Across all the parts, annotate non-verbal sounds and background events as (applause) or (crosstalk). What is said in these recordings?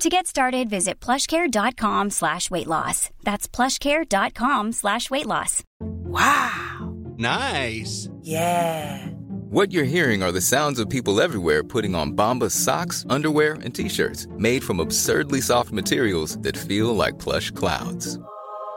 To get started, visit plushcare.com slash weight loss. That's plushcare.com slash weight loss. Wow. Nice. Yeah. What you're hearing are the sounds of people everywhere putting on Bombas socks, underwear, and t-shirts made from absurdly soft materials that feel like plush clouds.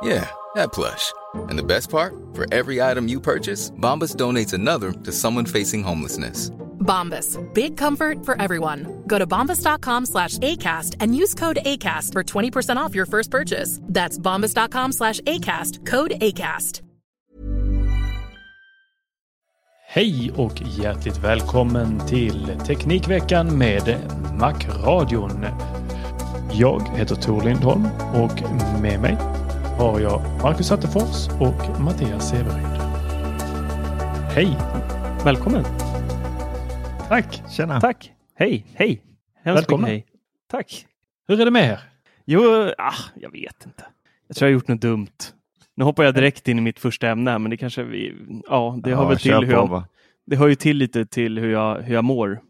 Yeah, that plush. And the best part? For every item you purchase, Bombas donates another to someone facing homelessness. Bombas. Big comfort for everyone. Go to bombas.com slash ACAST and use code ACAST for 20% off your first purchase. That's bombas.com slash ACAST. Code ACAST. Hej och hjärtligt välkommen till Teknikveckan med Macradion. Jag heter Tor Lindholm och med mig har jag Marcus Attefors och Mattias Severyd. Hej! Välkommen! Tack! Tjena! Tack! Hej! Hej! Hemskt Välkomna. mycket hej! Tack! Hur är det med er? Jo, ah, jag vet inte. Jag tror jag har gjort något dumt. Nu hoppar jag direkt in i mitt första ämne, men det kanske vi... Ja, det har väl till hur jag... Det hör ju till lite till hur jag, hur jag mår.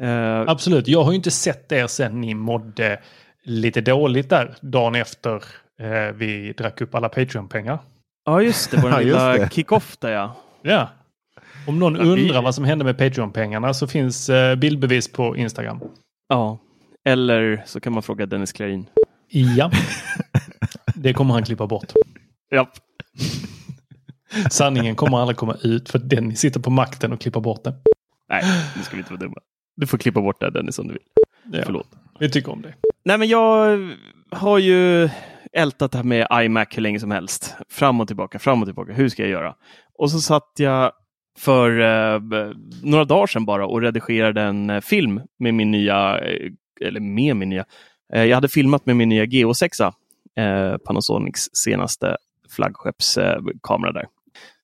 Eh, Absolut, jag har ju inte sett er sen ni mådde lite dåligt där dagen efter eh, vi drack upp alla Patreon-pengar. ja, just det. Vår (laughs) Ja, just lilla det. kick-off där ja. Ja. Om någon Ja, vi- undrar vad som hände med Patreon-pengarna så finns eh, bildbevis på Instagram. Ja. Eller så kan man fråga Dennis Klarin. Ja. (laughs) Det kommer han klippa bort. Ja. Sanningen kommer aldrig komma ut för den sitter på makten och klipper bort det. Nej, nu ska vi inte vara dumma. Du får klippa bort det Dennis om du vill. Ja, Förlåt. Vi tycker om det. Nej, men jag har ju ältat det här med iMac hur länge som helst. Fram och tillbaka, fram och tillbaka. Hur ska jag göra? Och så satt jag för eh, några dagar sedan bara och redigerade en eh, film med min nya, eh, eller med min nya, eh, jag hade filmat med min nya GH6, eh, Panasonics senaste flaggskeppskamera där.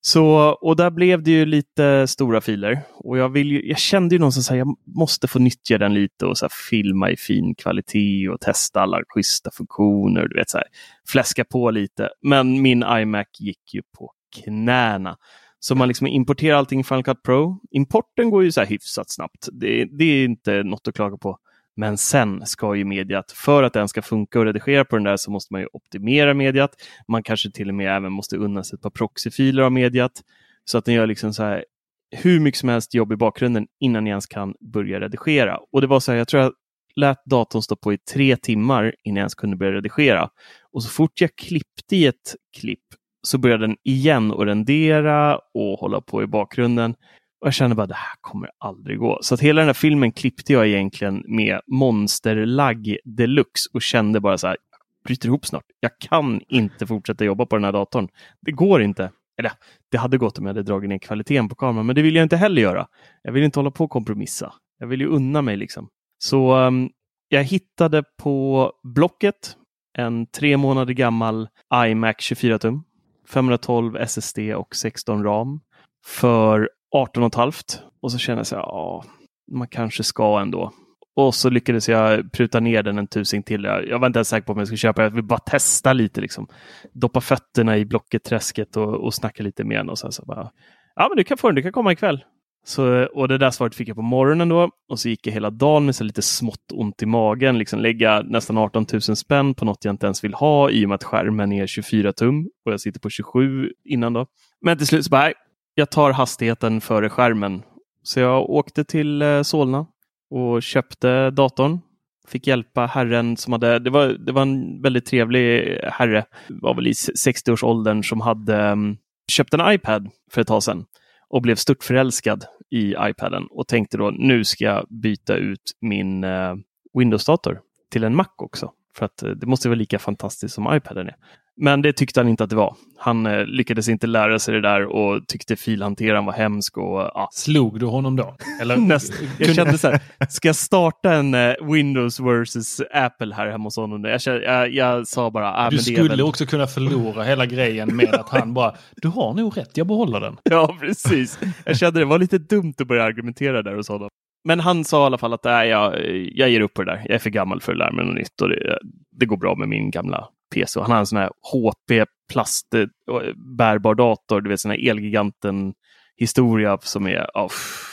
Så, och där blev det ju lite stora filer. Och jag, vill ju, jag kände ju någonstans att jag måste få nyttja den lite och så här filma i fin kvalitet och testa alla schyssta funktioner. Du vet, så här, fläska på lite. Men min iMac gick ju på knäna. Så man liksom importerar allting i Final Cut Pro. Importen går ju så här hyfsat snabbt. Det, det är inte något att klaga på. Men sen ska ju mediat, för att den ska funka och redigera på den där så måste man ju optimera mediat. Man kanske till och med även måste unna sig ett par proxyfiler av mediat. Så att den gör liksom så här hur mycket som helst jobb i bakgrunden innan ni ens kan börja redigera. Och det var så här, jag tror jag lät datorn stå på i tre timmar innan jag ens kunde börja redigera. Och så fort jag klippte i ett klipp så började den igen att rendera och hålla på i bakgrunden. Och jag kände bara det här kommer aldrig gå. Så att hela den här filmen klippte jag egentligen med monsterlagg deluxe och kände bara så här, bryter ihop snart. Jag kan inte fortsätta jobba på den här datorn. Det går inte. Eller det hade gått om jag hade dragit ner kvaliteten på kameran, men det vill jag inte heller göra. Jag vill inte hålla på och kompromissa. Jag vill ju unna mig liksom. Så um, jag hittade på Blocket en tre månader gammal iMac 24 tum, 512 SSD och 16 RAM för 18 och halvt och så kände jag så ja, man kanske ska ändå. Och så lyckades jag pruta ner den en tusing till. Jag, jag var inte ens säker på om jag skulle köpa. Jag ville bara testa lite, liksom. doppa fötterna i Blocket-träsket och, och snacka lite med den. Och sen så bara, ja men du kan få den, du kan komma ikväll. Så, och det där svaret fick jag på morgonen då. Och så gick jag hela dagen med så lite smått ont i magen. Liksom lägga nästan 18 000 spänn på något jag inte ens vill ha i och med att skärmen är 24 tum och jag sitter på 27 innan då. Men till slut så bara, nej, jag tar hastigheten före skärmen. Så jag åkte till eh, Solna och köpte datorn. Fick hjälpa herren som hade, det var, det var en väldigt trevlig herre, var väl i 60-årsåldern som hade mm, köpt en iPad för ett tag sedan och blev störtförälskad i iPaden och tänkte då nu ska jag byta ut min eh, Windows-dator till en Mac också. För att eh, det måste vara lika fantastiskt som iPaden är. Men det tyckte han inte att det var. Han eh, lyckades inte lära sig det där och tyckte filhanteraren var hemsk. Och, ja. Slog du honom då? Eller? (laughs) Näst, jag kände så här, (laughs) ska jag starta en eh, Windows versus Apple här hemma hos honom? Jag, kände, jag, jag sa bara... Ah, du skulle väl... också kunna förlora hela grejen med att han bara, du har nog rätt, jag behåller den. Ja, precis. Jag kände det var lite dumt att börja argumentera där hos honom. Men han sa i alla fall att nej, jag, jag ger upp på det där. Jag är för gammal för att lära mig något nytt och det, det går bra med min gamla PC. Han har en sån här HP plast bärbar dator, du vet sån här Elgiganten historia som är oh,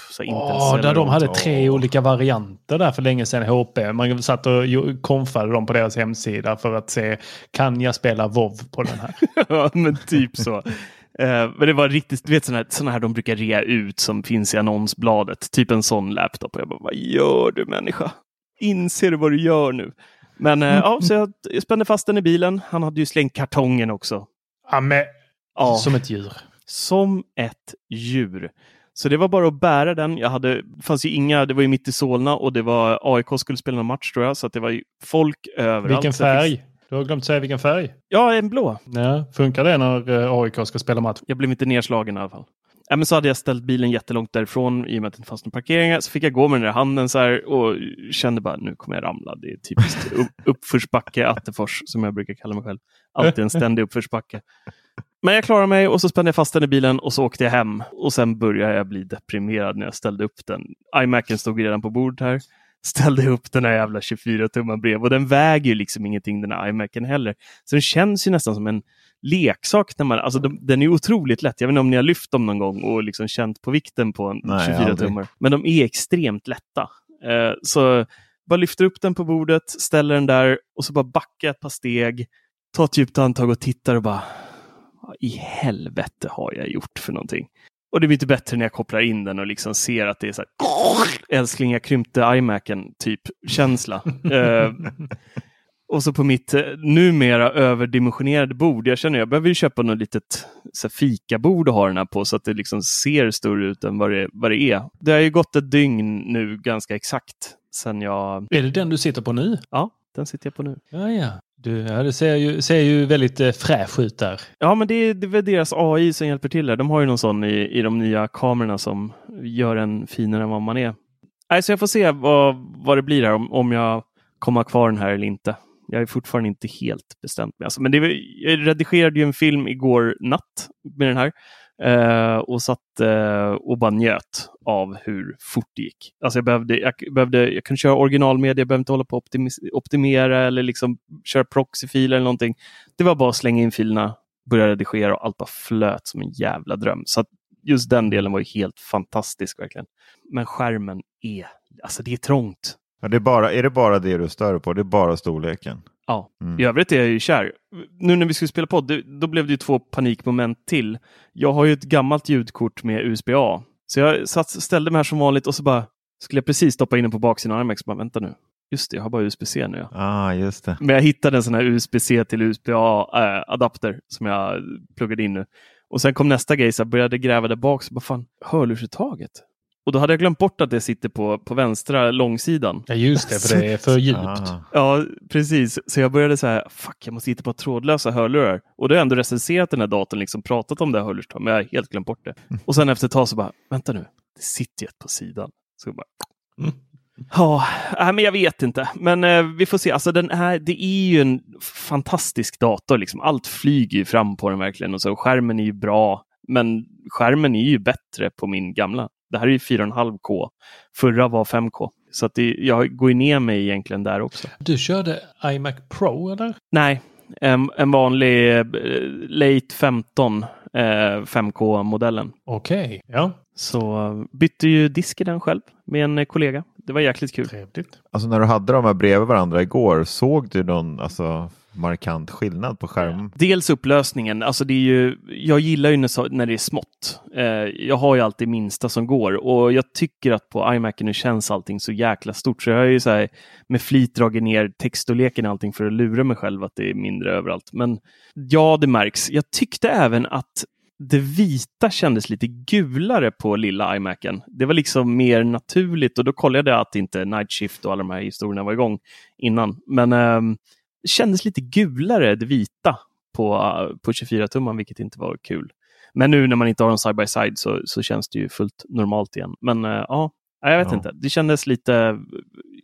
så oh, Där de hade tre oh. olika varianter där för länge sedan, HP. Man satt och konfade dem på deras hemsida för att se, kan jag spela WoW på den här? (laughs) ja, men typ så. Uh, men det var riktigt, du vet sådana här, såna här de brukar rea ut som finns i annonsbladet. Typ en sån laptop. Och jag bara, vad gör du människa? Inser du vad du gör nu? Men uh, ja, så jag spände fast den i bilen. Han hade ju slängt kartongen också. Ja, men, ja. Som ett djur. Som ett djur. Så det var bara att bära den. Jag hade, det fanns ju inga, det var ju mitt i Solna och det var AIK skulle spela en match tror jag, så det var ju folk överallt. Vilken färg? Du har glömt säga vilken färg. Ja, en blå. Ja, funkar det när eh, AIK ska spela match? Jag blev inte nedslagen i alla fall. Ja, men så hade jag ställt bilen jättelångt därifrån i och med att det inte fanns några parkeringar. Så fick jag gå med den där handen så här och kände bara nu kommer jag ramla. Det är typiskt (laughs) uppförsbacke Attefors som jag brukar kalla mig själv. Alltid en ständig uppförsbacke. Men jag klarade mig och så spände jag fast den i bilen och så åkte jag hem. Och sen började jag bli deprimerad när jag ställde upp den. iMacen stod redan på bordet här ställde upp den här jävla 24 tummar brev och den väger ju liksom ingenting den här iMacen heller. Så den känns ju nästan som en leksak. När man, alltså den, den är otroligt lätt. Jag vet inte om ni har lyft dem någon gång och liksom känt på vikten på en Nej, 24 tummar. Men de är extremt lätta. Eh, så bara lyfter upp den på bordet, ställer den där och så bara backar ett par steg, tar ett djupt andetag och tittar och bara vad i helvete har jag gjort för någonting? Och det blir inte bättre när jag kopplar in den och liksom ser att det är så här, älskling jag krympte iMacen typ känsla. uh, (laughs) och så på mitt uh, numera överdimensionerade bord, jag känner jag behöver ju köpa något litet så här, fikabord att ha den här på så att det liksom ser större ut än vad det, vad det är. Det har ju gått ett dygn nu ganska exakt sen jag... Är det den du sitter på nu? Ja, den sitter jag på nu. Ja, ja. Du, ja, det ser ju, ser ju väldigt eh, fräsch ut där. Ja, men det är, det är väl deras AI som hjälper till där. De har ju någon sån i, i de nya kamerorna som gör en finare än vad man är. Nej, så jag får se vad, vad det blir här, om, om jag kommer kvar den här eller inte. Jag är fortfarande inte helt bestämt mig. Alltså, men det, jag redigerade ju en film igår natt med den här. eh, och satt eh, och bara njöt av hur fort det gick. Alltså jag, behövde, jag, behövde, jag kunde köra originalmedia, jag behövde inte hålla på att optimera eller liksom köra proxyfiler eller någonting. Det var bara att slänga in filerna, börja redigera och allt bara flöt som en jävla dröm. Så just den delen var ju helt fantastisk verkligen. Men skärmen är, alltså det är trångt. Ja, det är, bara, är det bara det du stör på? Det är bara storleken? Ja, mm. i övrigt är jag ju kär. Nu när vi skulle spela podd, då blev det ju två panikmoment till. Jag har ju ett gammalt ljudkort med USB-A. Så jag satt, ställde mig här som vanligt och så bara skulle jag precis stoppa in den på baksidan av IMAX. Bara, vänta nu. Just det, jag har bara USB-C nu. Ja. Ah, just det. Men jag hittade en sån här USB-C till USB-A-adapter äh, som jag pluggade in nu. Och sen kom nästa grej, så jag började gräva där bak. Så bara, fan, hörlursuttaget? Och då hade jag glömt bort att det sitter på, på vänstra långsidan. Ja just det, för det är för djupt. Ah. Ja, precis. Så jag började säga, fuck, jag måste hitta på trådlösa hörlurar. Och då har jag ändå recenserat den här datorn, liksom pratat om det här hörlurstaget, men jag har helt glömt bort det. Mm. Och sen efter ett tag så bara, vänta nu, det sitter ju ett på sidan. Så jag bara, mm. Ja, äh, men jag vet inte. Men eh, vi får se. Alltså, den här, det är ju en fantastisk dator. Liksom. Allt flyger ju fram på den verkligen. Och så, skärmen är ju bra. Men skärmen är ju bättre på min gamla. Det här är ju 4,5K. Förra var 5K. Så att det, jag går ner mig egentligen där också. Du körde iMac Pro eller? Nej, en, en vanlig eh, Late 15 eh, 5K-modellen. Okej, okay, ja. Så bytte ju disk i den själv med en kollega. Det var jäkligt kul. Trevligt. Alltså när du hade de här bredvid varandra igår, såg du någon, alltså markant skillnad på skärmen. Dels upplösningen, alltså det är ju, jag gillar ju när, det är smått. Eh, jag har ju alltid minsta som går och jag tycker att på iMacen nu känns allting så jäkla stort så jag har ju så här, med flit dragit ner textstorleken och allting för att lura mig själv att det är mindre överallt. Men ja, det märks. Jag tyckte även att det vita kändes lite gulare på lilla iMacen. Det var liksom mer naturligt och då kollade jag att inte Night Shift och alla de här historierna var igång innan. Men eh, kändes lite gulare, det vita, på, på 24-tumman, vilket inte var kul. Men nu när man inte har dem side by side så, så känns det ju fullt normalt igen. Men eh, ja, jag vet Ja. inte. Det kändes lite...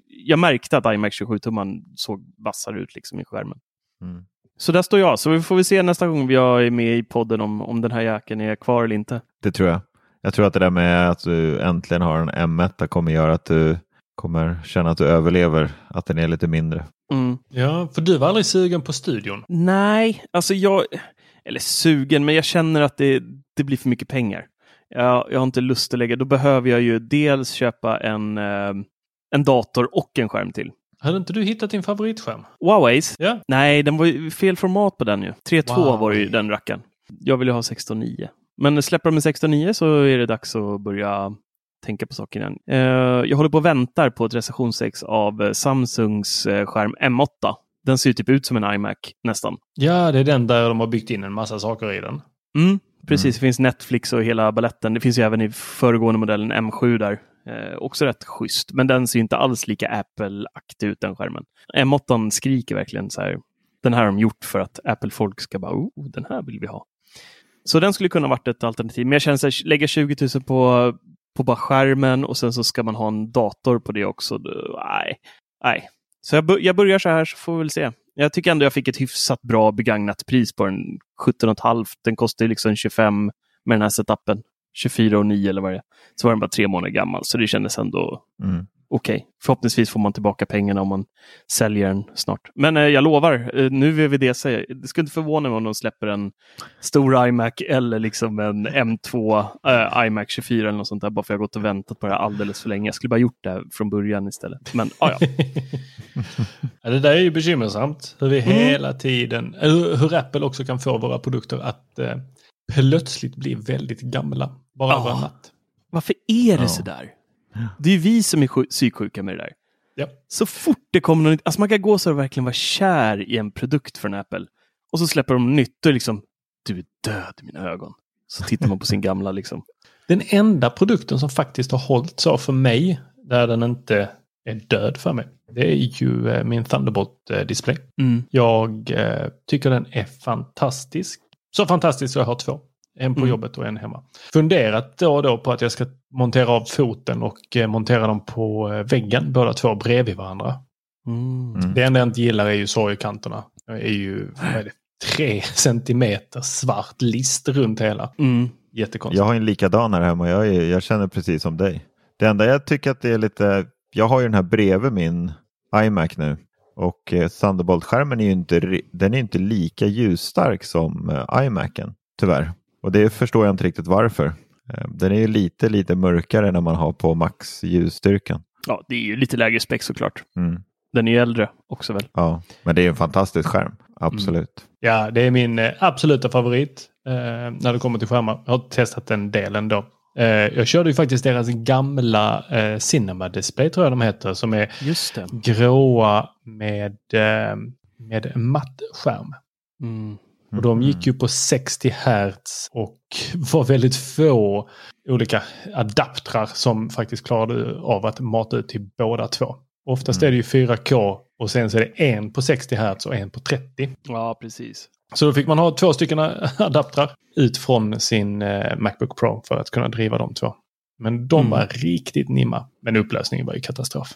Jag märkte att iMac 27-tumman såg vassare ut liksom i skärmen. Mm. Så där står jag. Så vi får vi se nästa gång jag är med i podden om, om den här jäkeln är kvar eller inte. Det tror jag. Jag tror att det där med att du äntligen har en M1 kommer göra att du kommer känna att du överlever, att den är lite mindre. Mm. Ja, för du var aldrig sugen på studion. Nej, alltså jag... Eller sugen, men jag känner att det, det blir för mycket pengar. Jag, jag har inte lust att lägga... Då behöver jag ju dels köpa en, eh, en dator och en skärm till. Hade inte du hittat din favoritskärm? Huaweis? Ja. Nej, den var ju fel format på den ju. 3.2 Wow. var ju den rackaren. Jag vill ju ha 16.9. Men släpper de med 16.9 så är det dags att börja tänka på saken igen. Eh, jag håller på och väntar på ett recensionsex av eh, Samsungs eh, skärm M8. Den ser ju typ ut som en iMac nästan. Ja, det är den där de har byggt in en massa saker i den. Mm, precis, det finns Netflix och hela balletten. Det finns ju även i föregående modellen M7 där. Eh, också rätt schysst, men den ser inte alls lika Apple-aktig ut den skärmen. M8 skriker verkligen så här. Den här har de gjort för att Apple-folk ska bara, oh, den här vill vi ha. Så den skulle kunna varit ett alternativ. Men jag känner här, lägga 20 000 på, på bara skärmen och sen så ska man ha en dator på det också. Nej, nej. Så jag, jag börjar så här så får vi väl se. Jag tycker ändå jag fick ett hyfsat bra begagnat pris på den. 17,5. Den kostar ju liksom 25 med den här setupen. 24 och 9 eller vad det är. Så var den bara tre månader gammal, så det kändes ändå Mm okej. Förhoppningsvis får man tillbaka pengarna om man säljer den snart. Men eh, jag lovar, eh, nu VVDC, det skulle inte förvåna mig om de släpper en stor iMac eller liksom en M2 eh, iMac 24 eller något sånt där, bara för jag har gått och väntat på det här alldeles för länge. Jag skulle bara gjort det från början istället. Men ah, ja, (laughs) Ja, det där är ju bekymmersamt. Hur vi Mm. hela tiden, eller hur Apple också kan få våra produkter att eh, plötsligt bli väldigt gamla. Bara Ja. över en natt. varför är det Ja. så där? Det är ju vi som är sju- psyksjuka med det där. Ja. Så fort det kommer något nytt, alltså man kan gå så och verkligen vara kär i en produkt från Apple. Och så släpper de nytt och liksom, du är död i mina ögon. Så tittar man på sin gamla liksom. Den enda produkten som faktiskt har hållit så för mig, där den inte är död för mig, det är ju eh, min Thunderbolt-display. Mm. Jag eh, tycker den är fantastisk. Så fantastisk så jag har två. En på Mm. jobbet och en hemma. Funderat då och då på att jag ska montera av foten och eh, montera dem på eh, väggen, båda två bredvid varandra. Mm. Det enda jag inte gillar är ju sorgkanterna. Det är ju vad är det, tre centimeter svart list runt hela. Mm. Jättekonstigt. Jag har en likadan här hemma. Jag, är, jag känner precis som dig. Det enda jag tycker att det är lite... Jag har ju den här bredvid min iMac nu. Och eh, Thunderbolt-skärmen är ju inte, den är inte lika ljusstark som eh, iMacen. Tyvärr. Och det förstår jag inte riktigt varför. Eh, den är ju lite, lite mörkare när man har på max ljusstyrkan. Ja, det är ju lite lägre spec såklart. Mm. Den är ju äldre också väl. Ja, men det är en fantastisk skärm. Absolut. Ja, det är min eh, absoluta favorit eh, när det kommer till skärmar. Jag har testat den delen då. Eh, jag körde ju faktiskt deras gamla eh, Cinema Display tror jag de heter. Som är Just det. gråa med, eh, med matt skärm. Mm. Och de gick ju på 60 Hz och var väldigt få olika adaptrar som faktiskt klarade av att mata ut till båda två. Oftast är det ju 4K och sen så är det en på 60 Hz och en på 30. Ja, precis. Så då fick man ha två stycken (laughs) adaptrar ut från sin eh, Macbook Pro för att kunna driva de två. Men de Mm. var riktigt nimma. Men upplösningen var ju katastrof.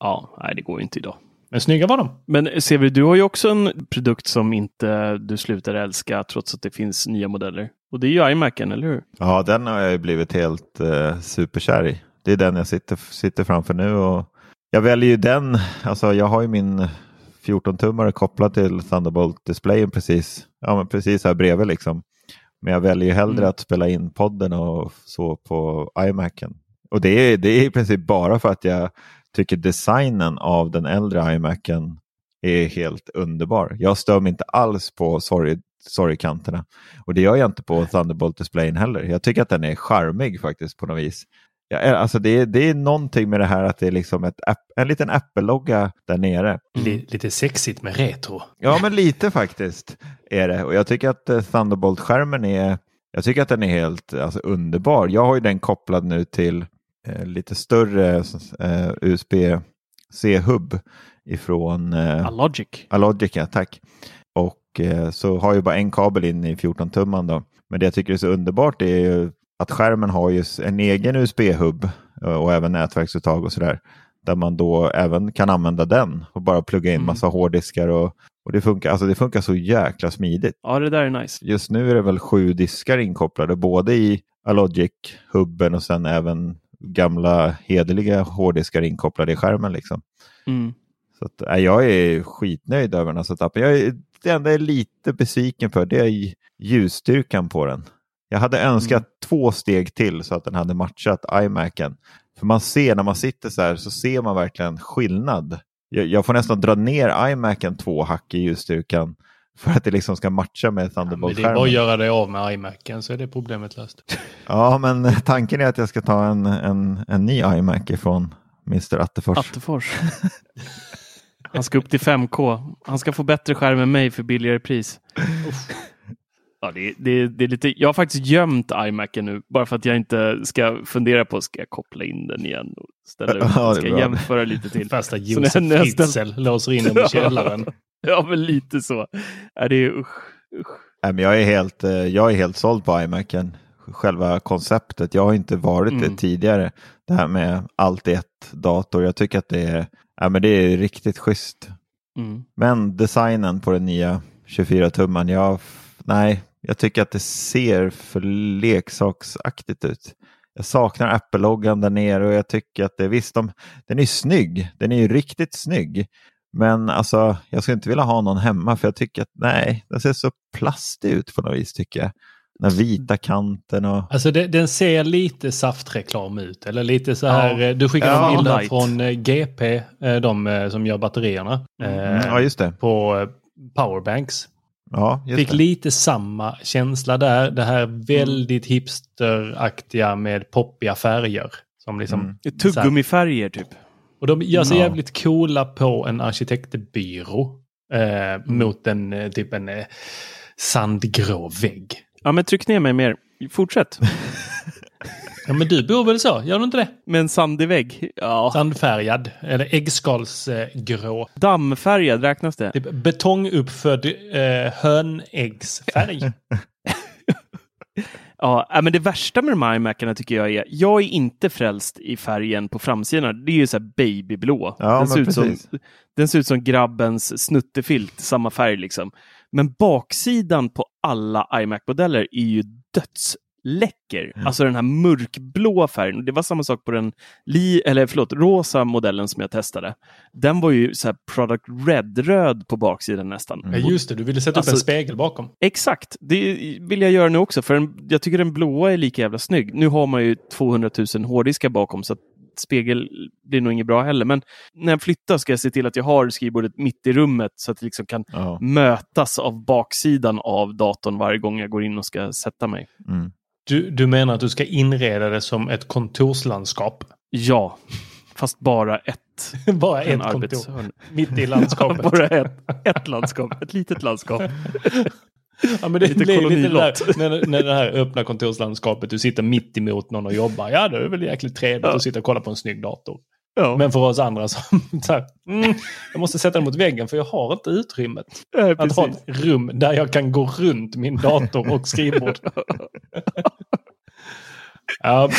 Ja, nej, det går ju inte idag. Men snygga var de. Men Sever, du har ju också en produkt som inte du slutar älska trots att det finns nya modeller. Och det är ju iMacen, eller hur? Ja, den har jag ju blivit helt eh, superkär i. Det är den jag sitter, sitter framför nu. Och jag väljer ju den. Alltså, jag har ju min 14-tummare kopplad till Thunderbolt-displayen precis, ja, men precis här bredvid. Liksom. Men jag väljer ju hellre Mm. att spela in podden och så på iMacen. Och det är, det är i princip bara för att jag tycker designen av den äldre iMacen är helt underbar. Jag stör mig inte alls på sorry, sorry-kanterna. Och det gör jag inte på Thunderbolt-displayen heller. Jag tycker att den är charmig faktiskt på något vis. Ja, eh, alltså det, är, det är någonting med det här att det är liksom ett, en liten Apple-logga där nere. Mm. Lite sexigt med retro. Ja, men lite faktiskt är det. Och jag tycker att eh, Thunderbolt-skärmen är, jag tycker att den är helt alltså, underbar. Jag har ju den kopplad nu till lite större eh, USB-C-hub ifrån eh, Alogic. Alogic, ja, tack. Och eh, så har jag bara en kabel in i 14-tumman då. Men det jag tycker är så underbart är ju att skärmen har ju en egen USB-hub eh, och även nätverksuttag och sådär. Där man då även kan använda den och bara plugga in Mm. massa hårddiskar och, och det, funkar, alltså det funkar så jäkla smidigt. Ja, det där är nice. Just nu är det väl sju diskar inkopplade både i Alogic-hubben och sen även gamla hederliga hårddiskar inkopplade i skärmen. Liksom. Mm. Så att, nej, jag är skitnöjd över den här setupen. Jag är, det enda jag är lite besviken för det är ljusstyrkan på den. Jag hade önskat två steg till så att den hade matchat iMacen. För man ser när man sitter så här så ser man verkligen skillnad. Jag, jag får nästan dra ner iMacen två hack i ljusstyrkan för att det liksom ska matcha med Men det är bara att Thunderbolt-skärmen. göra det av med iMacen så är det problemet löst. (laughs) Ja, men tanken är att jag ska ta en, en, en ny iMac ifrån Mr. Attefors. Attefors. Han ska upp till 5K. Han ska få bättre skärm än mig för billigare pris. Ja, det, det, det är lite, jag har faktiskt gömt iMacen nu bara för att jag inte ska fundera på ska jag koppla in den igen och ställa (laughs) ut Ja, den. Ska bra. jämföra lite till. Fasta Så Josef jag Fritzl låser in dem i (laughs) källaren. (laughs) Ja, men lite så. Ja, det är usch, usch. Nej, men jag, är helt, eh, jag är helt såld på iMacen. Själva konceptet. Jag har inte varit Mm. det tidigare. Det här med allt i ett dator. Jag tycker att det är, ja, men det är riktigt schysst. Mm. Men designen på den nya 24-tumman, jag, nej, jag tycker att det ser för leksaksaktigt ut. Jag saknar Apple-loggan där nere och jag tycker att det, visst, de, den är snygg. Den är ju riktigt snygg. Men alltså, jag skulle inte vilja ha någon hemma för jag tycker att nej, den ser så plastig ut på något vis tycker jag. Den vita kanten och... Alltså det, den ser lite saftreklam ut. Eller lite så här. Ja. eh, Du skickade Ja, en bild light. från eh, GP, eh, de som gör batterierna. Mm, eh, ja, just det. På powerbanks. Ja, just Fick det. lite samma känsla där. Det här väldigt hipsteraktiga med poppiga färger. Som liksom, Mm. Tuggummifärger typ. Och de gör sig Ja. jävligt coola på en arkitektbyrå. Eh, Mot en eh, typ en eh, sandgrå vägg. Ja, men tryck ner mig mer. Fortsätt. (laughs) Ja men du bor väl så? Gör du inte det? Med en sandig vägg. Ja. Sandfärgad. Eller äggskalsgrå. Dammfärgad, räknas det? Typ betonguppfödd eh, hönäggsfärg. (laughs) Ja, äh, men det värsta med de här iMacarna tycker jag är, jag är inte frälst i färgen på framsidan. Det är ju så babyblå. Ja, den, ser ut som, den ser ut som grabbens snuttefilt, samma färg liksom. Men baksidan på alla iMac-modeller är ju dödsläcker. Alltså den här mörkblå färgen. Det var samma sak på den li, eller förlåt, rosa modellen som jag testade. Den var ju så här product red-röd på baksidan nästan. Ja just det, du ville sätta upp Alltså- en spegel bakom. Exakt, det vill jag göra nu också. För jag tycker den blåa är lika jävla snygg. Nu har man ju 200 000 hårddiskar bakom så spegel blir nog inget bra heller. Men när jag flyttar ska jag se till att jag har skrivbordet mitt i rummet så att det liksom kan Ja. mötas av baksidan av datorn varje gång jag går in och ska sätta mig. Mm. Du, du menar att du ska inreda det som ett kontorslandskap? Ja, fast bara ett. (laughs) Bara ett kontor. Mitt i (laughs) landskapet. bara ett, ett landskap, ett litet landskap. (laughs) Ja, men det Lite blir lite där, när, när det här öppna kontorslandskapet, du sitter mitt emot någon och jobbar. Ja, det är väl jäkligt trevligt Ja. att sitta och kolla på en snygg dator. Ja, Men för oss andra som (laughs) så här, mm, jag måste sätta den mot väggen för jag har inte utrymmet. ja, Att ha ett rum där jag kan gå runt min dator och skrivbord. (laughs) ja.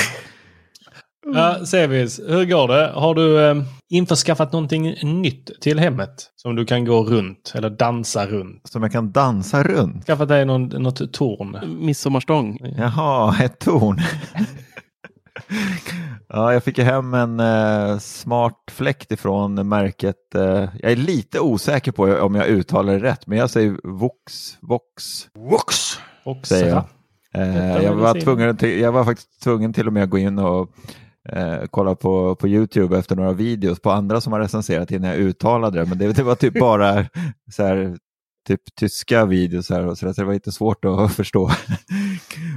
Ja, Sevis, hur går det? Har du eh, införskaffat någonting nytt till hemmet som du kan gå runt eller dansa runt? Som jag kan dansa runt. Skaffat dig någon, något torn? Midsommarstång. Jaha, ett torn. (laughs) ja, jag fick ju hem en eh, smart fläkt ifrån märket. Eh, jag är lite osäker på om jag uttalar det rätt, men jag säger Vox. Vox Vox. Och säger jag. Eh, jag, var tvungen till, jag var faktiskt tvungen till och med att gå in och eh, kolla på, på Youtube efter några videos på andra som har recenserat innan jag uttalade det. Men det, det var typ (laughs) bara så här, typ tyska videos här, och så, där, så det var lite svårt att (laughs) förstå.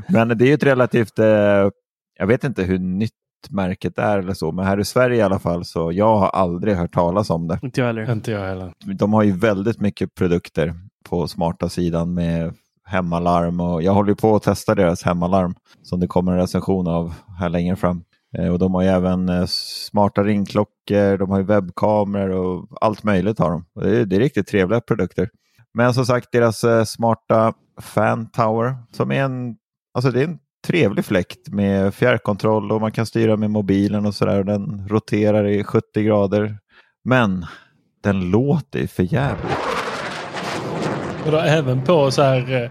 men det är ju ett relativt, eh, jag vet inte hur nytt märket är eller så, men här i Sverige i alla fall så jag har aldrig hört talas om det. Inte jag heller. Inte jag heller. De har ju väldigt mycket produkter på smarta sidan med hemmalarm och jag håller på att testa deras hemmalarm som det kommer en recension av här längre fram. Eh, Och de har ju även eh, smarta ringklockor, de har ju webbkameror och allt möjligt har de. Det är, det är riktigt trevliga produkter. Men som sagt, deras eh, smarta Fan Tower som är en, alltså det är en trevlig fläkt med fjärrkontroll och man kan styra med mobilen och sådär. Den roterar i 70 grader. Men den låter för jävligt. Och då även på så här eh,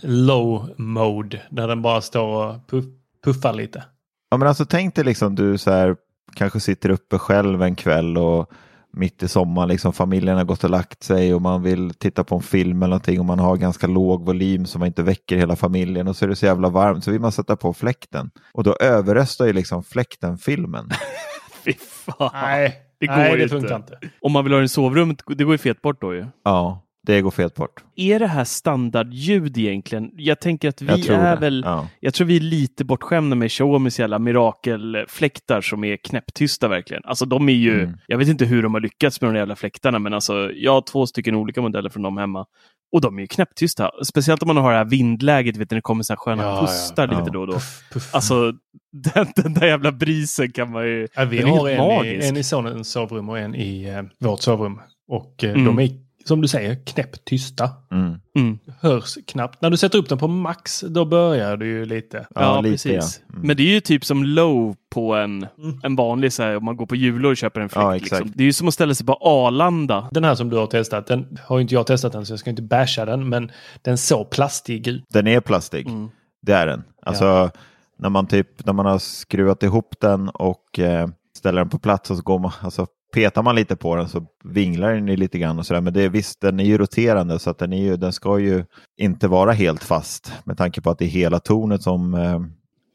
low mode där den bara står och puff, puffar lite. Ja, men alltså tänk dig liksom du så här, kanske sitter uppe själv en kväll och mitt i sommaren, liksom familjen har gått och lagt sig och man vill titta på en film eller någonting och man har ganska låg volym så man inte väcker hela familjen och så är det så jävla varmt så vill man sätta på fläkten. Och då överröstar ju liksom fläkten filmen. (laughs) Fy fan. Nej, det går nej, det inte. funkar inte. Om man vill ha den i sovrummet, det går ju fet bort då ju. Ja, det går fet bort. Är det här standardljud egentligen? Jag tänker att vi är det. väl, Ja. jag tror vi är lite bortskämda med Xiaomis jävla mirakelfläktar som är knäpptysta verkligen. Alltså de är ju, Mm. jag vet inte hur de har lyckats med de jävla fläktarna, men alltså jag har två stycken olika modeller från dem hemma. Och de är ju knäpptysta. Speciellt om man har det här vindläget, vet du, när det kommer så här sköna Ja, ja. pustar lite Ja. då och då. Puff, puff. Alltså (laughs) den, den där jävla brisen kan man ju... Ja, vi har en i, magisk. en i sonens sovrum och en i eh, vårt sovrum. Och eh, Mm. de är, som du säger, knäpptysta. Mm. Mm. Hörs knappt. När du sätter upp den på max, då börjar du ju lite. Ja, Ja, lite, precis. ja. Mm. Men det är ju typ som low på en, Mm. en vanlig, så här, om man går på julor och köper en fläkt. Ja, liksom. Det är ju som att ställa sig på Arlanda. Den här som du har testat, den har ju inte jag testat än så jag ska inte basha den. Men den såg plastig ut. Den är plastig. Mm. Det är den. Alltså när man typ när man har skruvat ihop den och eh, ställer den på plats och så går man, alltså petar man lite på den så vinglar den ju lite grann och sådär. Men det är visst, den är ju roterande så att den, är ju, den ska ju inte vara helt fast med tanke på att det är hela tornet som eh,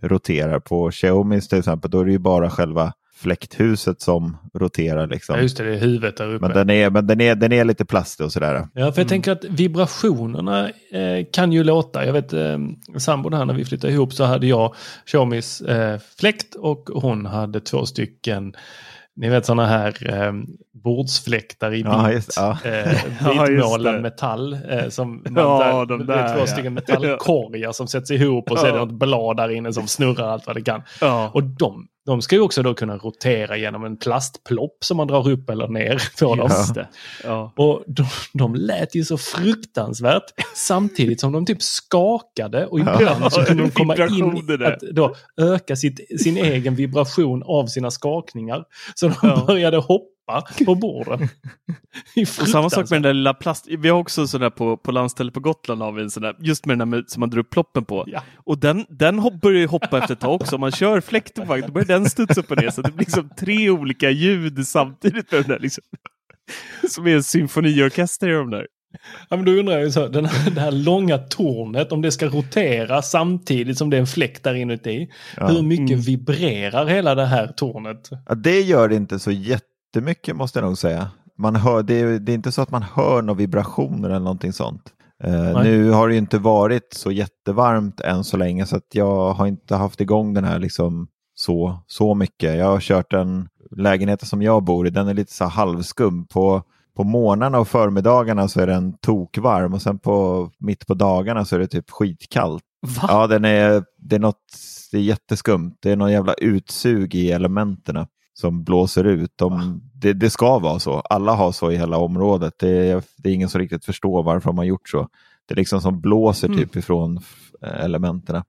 roterar. På Xiaomi till exempel, då är det ju bara själva fläkthuset som roterar. Liksom. Ja, just det, det är huvudet där uppe. Men, den är, men den, är, den är lite plastig och sådär. Ja, för jag tänker att vibrationerna eh, kan ju låta. Jag vet eh, sambon här när vi flyttade ihop så hade jag Xiaomis eh, fläkt och hon hade två stycken ni vet sådana här eh, bordsfläktar i Ja, vit, ja. eh, (laughs) Ja, vitmålad det. metall. Eh, som man Ja, där, de det är där, två ja. stycken metallkorgar som sätts ihop och så är det Ja. något blad där inne som snurrar allt vad det kan. Ja. Och de, de ska ju också då kunna rotera genom en plastplopp som man drar upp eller ner på dem. Ja. Och de, de lät ju så fruktansvärt samtidigt som de typ skakade och ibland så kunde de (laughs) komma in att då öka sitt, sin egen vibration av sina skakningar. Så de Ja. började hoppa på borden. Samma sak med den där lilla plast... Vi har också sådär på, på landstället på Gotland har vi en sån där, just med den där med, som man drar upp ploppen på. Ja. Och den, den börjar ju hoppa efter ett tag också. Om man kör fläkten på då börjar den studsa upp och ner. Så det blir liksom tre olika ljud samtidigt med den där. Liksom. Som är en symfoniorkester i de där. Ja, men då undrar jag ju så, den här, det här långa tornet, om det ska rotera samtidigt som det är en fläkt där inuti. Ja. Hur mycket Mm. vibrerar hela det här tornet? Ja, det gör det inte så jättemycket måste jag nog säga. Man hör, det, är, det är inte så att man hör några vibrationer eller någonting sånt. Eh, nu har det inte varit så jättevarmt än så länge så att jag har inte haft igång den här liksom så, så mycket. Jag har kört den lägenheten som jag bor i, den är lite så halvskum. På, på morgnarna och förmiddagarna så är den tokvarm och sen på, mitt på dagarna så är det typ skitkallt. Va? Ja, den är, det är något, det är jätteskumt. Det är någon jävla utsug i elementen som blåser ut. De, det, det ska vara så. Alla har så i hela området. Det är, det är ingen som riktigt förstår varför de har gjort så. Det är liksom som blåser Mm. typ ifrån eh, elementen.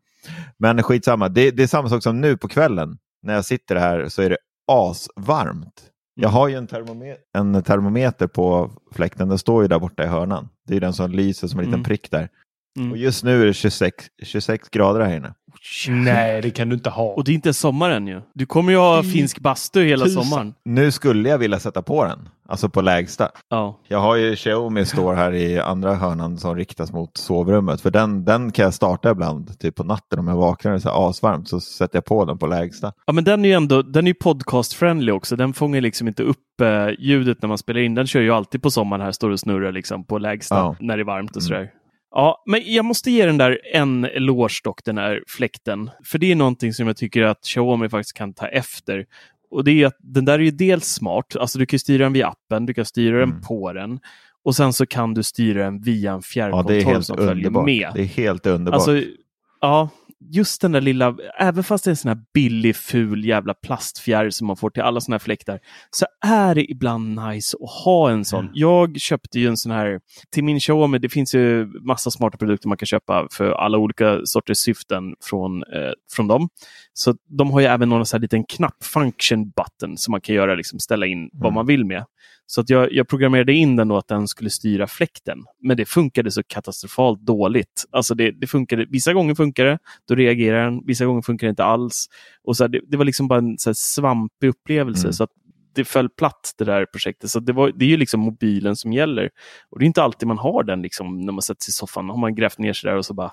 Men skitsamma, det, det är samma sak som nu på kvällen. När jag sitter här så är det asvarmt. Jag har ju en, termometer, en termometer på fläkten, den står ju där borta i hörnan. Det är den som lyser som en liten Mm. prick där. Mm. Och just nu är det 26, 26 grader här inne. Nej, det kan du inte ha. Och det är inte sommar än ju. Du kommer ju ha finsk bastu hela tusan. sommaren. Nu skulle jag vilja sätta på den. Alltså på lägsta. Ja. Jag har ju Xiaomi står här i andra hörnan som riktas mot sovrummet. För den, den kan jag starta ibland, typ på natten om jag vaknar och det är så här asvarmt så sätter jag på den på lägsta. ja, men den är ju ändå den är ju podcast-friendly också. Den fångar liksom inte upp eh, ljudet när man spelar in. Den kör ju alltid på sommaren här, står och snurrar liksom på lägsta Ja. när det är varmt och Mm. Ja, men jag måste ge den där en eloge dock, den här fläkten. För det är någonting som jag tycker att Xiaomi faktiskt kan ta efter. Och det är att den där är ju dels smart, alltså du kan styra den via appen, du kan styra den Mm. på den. Och sen så kan du styra den via en Ja, fjärrkontroll helt som följer underbart. med. Det är helt underbart. Alltså, ja, just den där lilla, även fast det är en sån här billig, ful jävla plastfjärr som man får till alla såna här fläktar, så är det ibland nice att ha en sån. Jag köpte ju en sån här, till min Xiaomi, det finns ju massa smarta produkter man kan köpa för alla olika sorters syften från, eh, från dem. Så de har ju även någon sån här liten knapp, function button, som man kan göra, liksom ställa in vad Mm. man vill med. Så att jag, jag programmerade in den då att den skulle styra fläkten. Men det funkade så katastrofalt dåligt. Alltså det, det funkade, vissa gånger funkar det, då reagerar den. Vissa gånger funkar det inte alls. Och så här, det, det var liksom bara en så svampig upplevelse. Mm. Så att det föll platt det där projektet. Så det, var, det är ju liksom mobilen som gäller. Och det är inte alltid man har den liksom, när man sätter sig i soffan. Har man grävt ner sig där och så bara...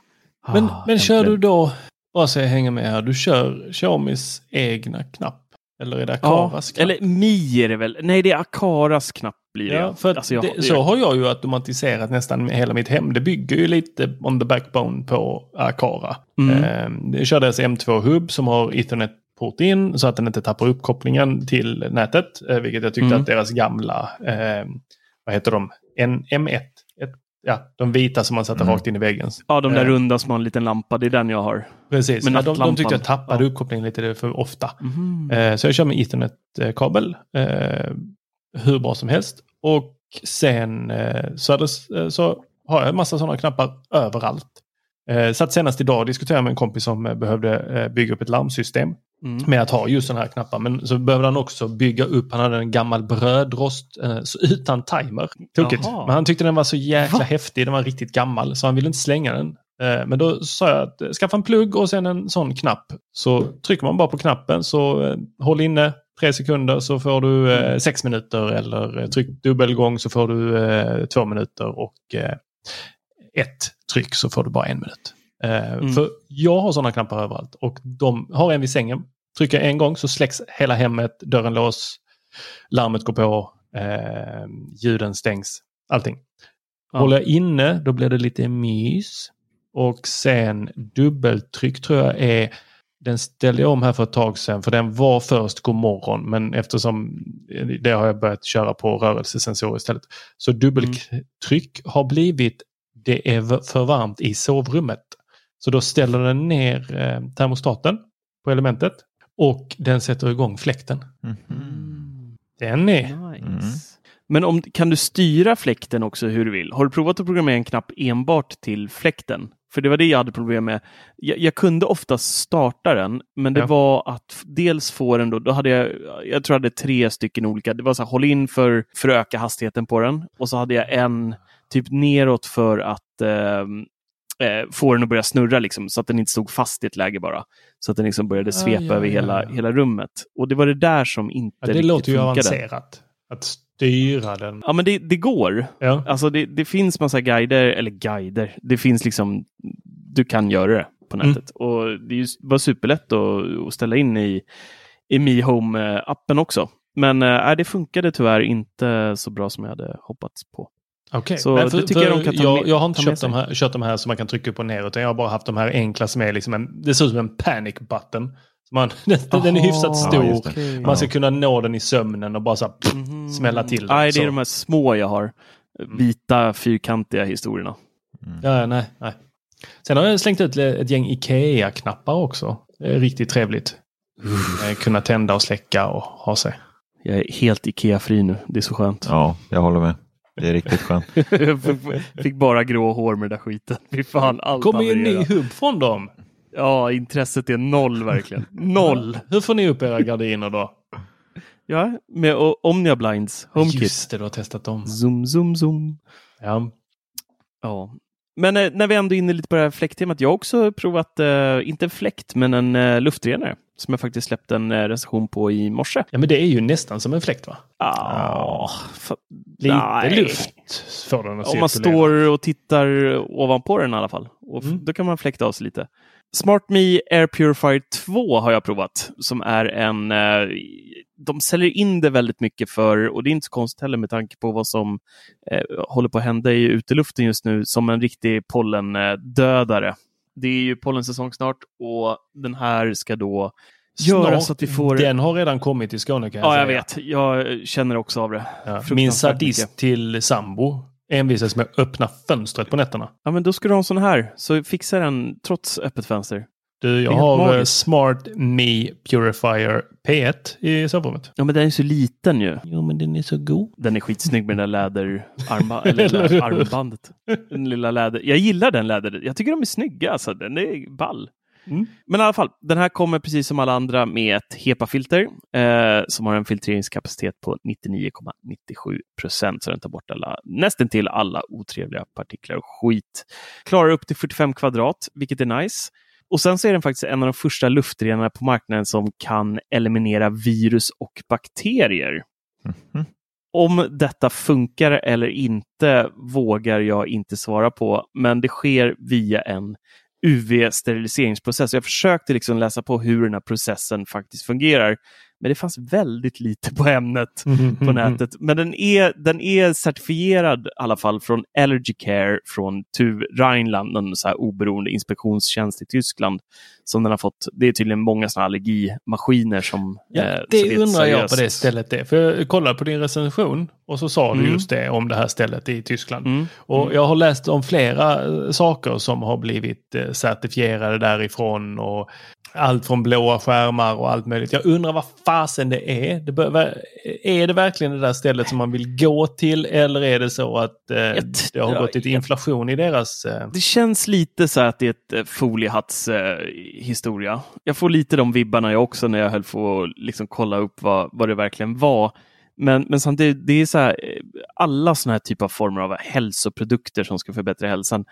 Men, ah, men kör du då, bara så jag hänger med här, du kör Xiaomis egna knapp? Eller är det Akaras Ja, knapp? eller Mi är det väl? Nej, det är Akaras knapp blir det. Ja, att Alltså, jag- det, så har jag ju automatiserat nästan hela mitt hem. Det bygger ju lite on the backbone på Akara. Mm. Eh, jag kör deras M2-hub som har Ethernet-port in så att den inte tappar uppkopplingen till nätet. Eh, vilket jag tyckte Mm. att deras gamla, eh, vad heter de, en, M1, ett, ja, de vita som man satte Mm. rakt in i väggen. Ja, de där Eh, runda som har en liten lampa, det är den jag har. Precis, med ja, de, de tyckte jag tappade Ja. uppkopplingen lite för ofta. Mhm. Eh, Så jag kör med Ethernet-kabel. eh, Hur bra som helst. Och sen eh, så, det, eh, så har jag en massa sådana knappar överallt. Eh, Satt senast idag och diskuterade med en kompis som eh, behövde eh, bygga upp ett larmsystem Mm. med att ha just sådana här knappar. Men så behövde han också bygga upp, han hade en gammal brödrost eh, utan timer. Tokigt. Men han tyckte den var så jäkla Va? häftig, den var riktigt gammal så han ville inte slänga den. Eh, Men då sa jag att eh, skaffa en plugg och sen en sån knapp. Så trycker man bara på knappen så eh, håll inne tre sekunder så får du eh, sex minuter eller eh, tryck dubbelgång så får du eh, två minuter och ett tryck så får du bara en minut. Eh, Mm. För jag har sådana knappar överallt och de har en vid sängen. Trycker jag en gång så släcks hela hemmet, dörren lås, larmet går på, eh, ljuden stängs, allting. Ja. Håller jag inne då blir det lite mys. Och sen dubbeltryck tror jag är den ställde jag om här för ett tag sedan för den var först god morgon men eftersom det har jag börjat köra på rörelsesensorer istället. Så dubbeltryck har blivit det är för varmt i sovrummet. Så då ställer den ner eh, termostaten på elementet och den sätter igång fläkten. Mhm. Den är... Nice. Mm. Men om, kan du styra fläkten också hur du vill? Har du provat att programmera en knapp enbart till fläkten? För det var det jag hade problem med. Jag, jag kunde oftast starta den, men det Ja. var att dels få den då, då hade jag, jag tror jag hade tre stycken olika. Det var så här, håll in för, för att öka hastigheten på den. Och så hade jag en typ neråt för att ehm, eh, få den att börja snurra, liksom, så att den inte stod fast i ett läge bara. Så att den liksom började svepa ja, över ja, hela, ja. hela rummet. Och det var det där som inte Ja, det riktigt låter ju funkade. avancerat. Att styra den. Ja, men det, det går. Ja. Alltså det, det finns massa guider, eller guider, det finns liksom, du kan göra det på Mm. nätet. Och det var superlätt att, att ställa in i, i Mi Home-appen också. Men äh, det funkade tyvärr inte så bra som jag hade hoppats på. Okej, men det tycker jag de kan ta jag, jag har inte köpt de, här, köpt de här som man kan trycka upp och ner utan jag har bara haft de här enkla som är liksom en, det ser ut som en panic button. Man, (laughs) den, den är hyfsat stor. okej. Man ska kunna nå den i sömnen och bara så här, pff, Mhm. smälla till den. Nej, det Så. är de här små jag har. Mm. Vita, fyrkantiga historierna. Ja, nej, nej. Sen har jag slängt ut ett gäng Ikea-knappar också. Det är riktigt trevligt. Eh, Kunna tända och släcka och ha sig. Jag är helt Ikea-fri nu. Det är så skönt. Ja, jag håller med. Det är riktigt skönt. jag (laughs) fick bara grå hår med den där skiten. Fy fan, allt Kommer ju en ny hubb från dem. Ja, intresset är noll verkligen. Noll! (laughs) Hur får ni upp era gardiner då? Ja, med Omnia Blinds HomeKit. Just det, du har testat dem. Zoom, zoom, zoom. Ja. Ja. Men eh, när vi ändå är inne lite på det här fläkttemat. Jag har också provat, eh, inte en fläkt, men en eh, luftrenare som jag faktiskt släppte en eh, recension på i morse. Ja, men det är ju nästan som en fläkt va? Ah, fa- Lite nej. luft får den att Om man står och tittar ovanpå den i alla fall. Och Mm. Då kan man fläkta av sig lite. SmartMe Air Purifier 2 har jag provat. Som är en... Eh, de säljer in det väldigt mycket för, och det är inte så konstigt heller med tanke på vad som eh, håller på att hända i uteluften just nu, som en riktig pollendödare. Det är ju pollensäsong snart och den här ska då göra så att vi får... Den har redan kommit till Skåne kan jag Ja, säga. jag vet. Jag känner också av det. Ja. Min sadist mycket. till sambo envisas med att öppna fönstret på nätterna. Ja, men då ska du ha en sån här, så fixar den trots öppet fönster. Du, jag har eh, magiskt. Smart Me Purifier P1 i sovrummet. Ja, men den är så liten ju. Jo, men den är så god. Den är skitsnygg med den där läderarmba, (laughs) eller armbandet. Den lilla läder. Jag gillar den läder. Jag tycker de är snygga, alltså. Den är ball. Mm. Men i alla fall, den här kommer precis som alla andra med ett HEPA-filter eh, som har en filtreringskapacitet på 99,97 procent, så den tar bort alla, nästan till alla otrevliga partiklar och skit. Klarar upp till 45 kvadrat, vilket är nice. Och sen så är den faktiskt en av de första luftrenarna på marknaden som kan eliminera virus och bakterier. Mhm. Om detta funkar eller inte vågar jag inte svara på, men det sker via en UV-steriliseringsprocess. Jag försökte liksom läsa på hur den här processen faktiskt fungerar, men det fanns väldigt lite på ämnet på nätet. Men den är, den är certifierad i alla fall från Allergy Care från TUV Rheinland, en så här oberoende inspektionstjänst i Tyskland. Som den har fått. Det är tydligen många såna allergimaskiner som... Ja, eh, det är ett undrar jag på det stället det. För jag kollade på din recension och så sa du Mm. just det om det här stället i Tyskland. Mm. Och jag har läst om flera eh, saker som har blivit eh, certifierade därifrån och allt från blåa skärmar och allt möjligt. Jag undrar vad fasen det är. Det bör, är det verkligen det där stället som man vill gå till eller är det så att eh, det har gått lite inflation i deras... Eh, Det känns lite så att det är ett eh, foliehatts-historia. jag får lite de vibbarna jag också när jag höll på att liksom kolla upp vad, vad det verkligen var. Men, men samtidigt, det är så här, eh, alla sådana här typer av former av hälsoprodukter som ska förbättra hälsan.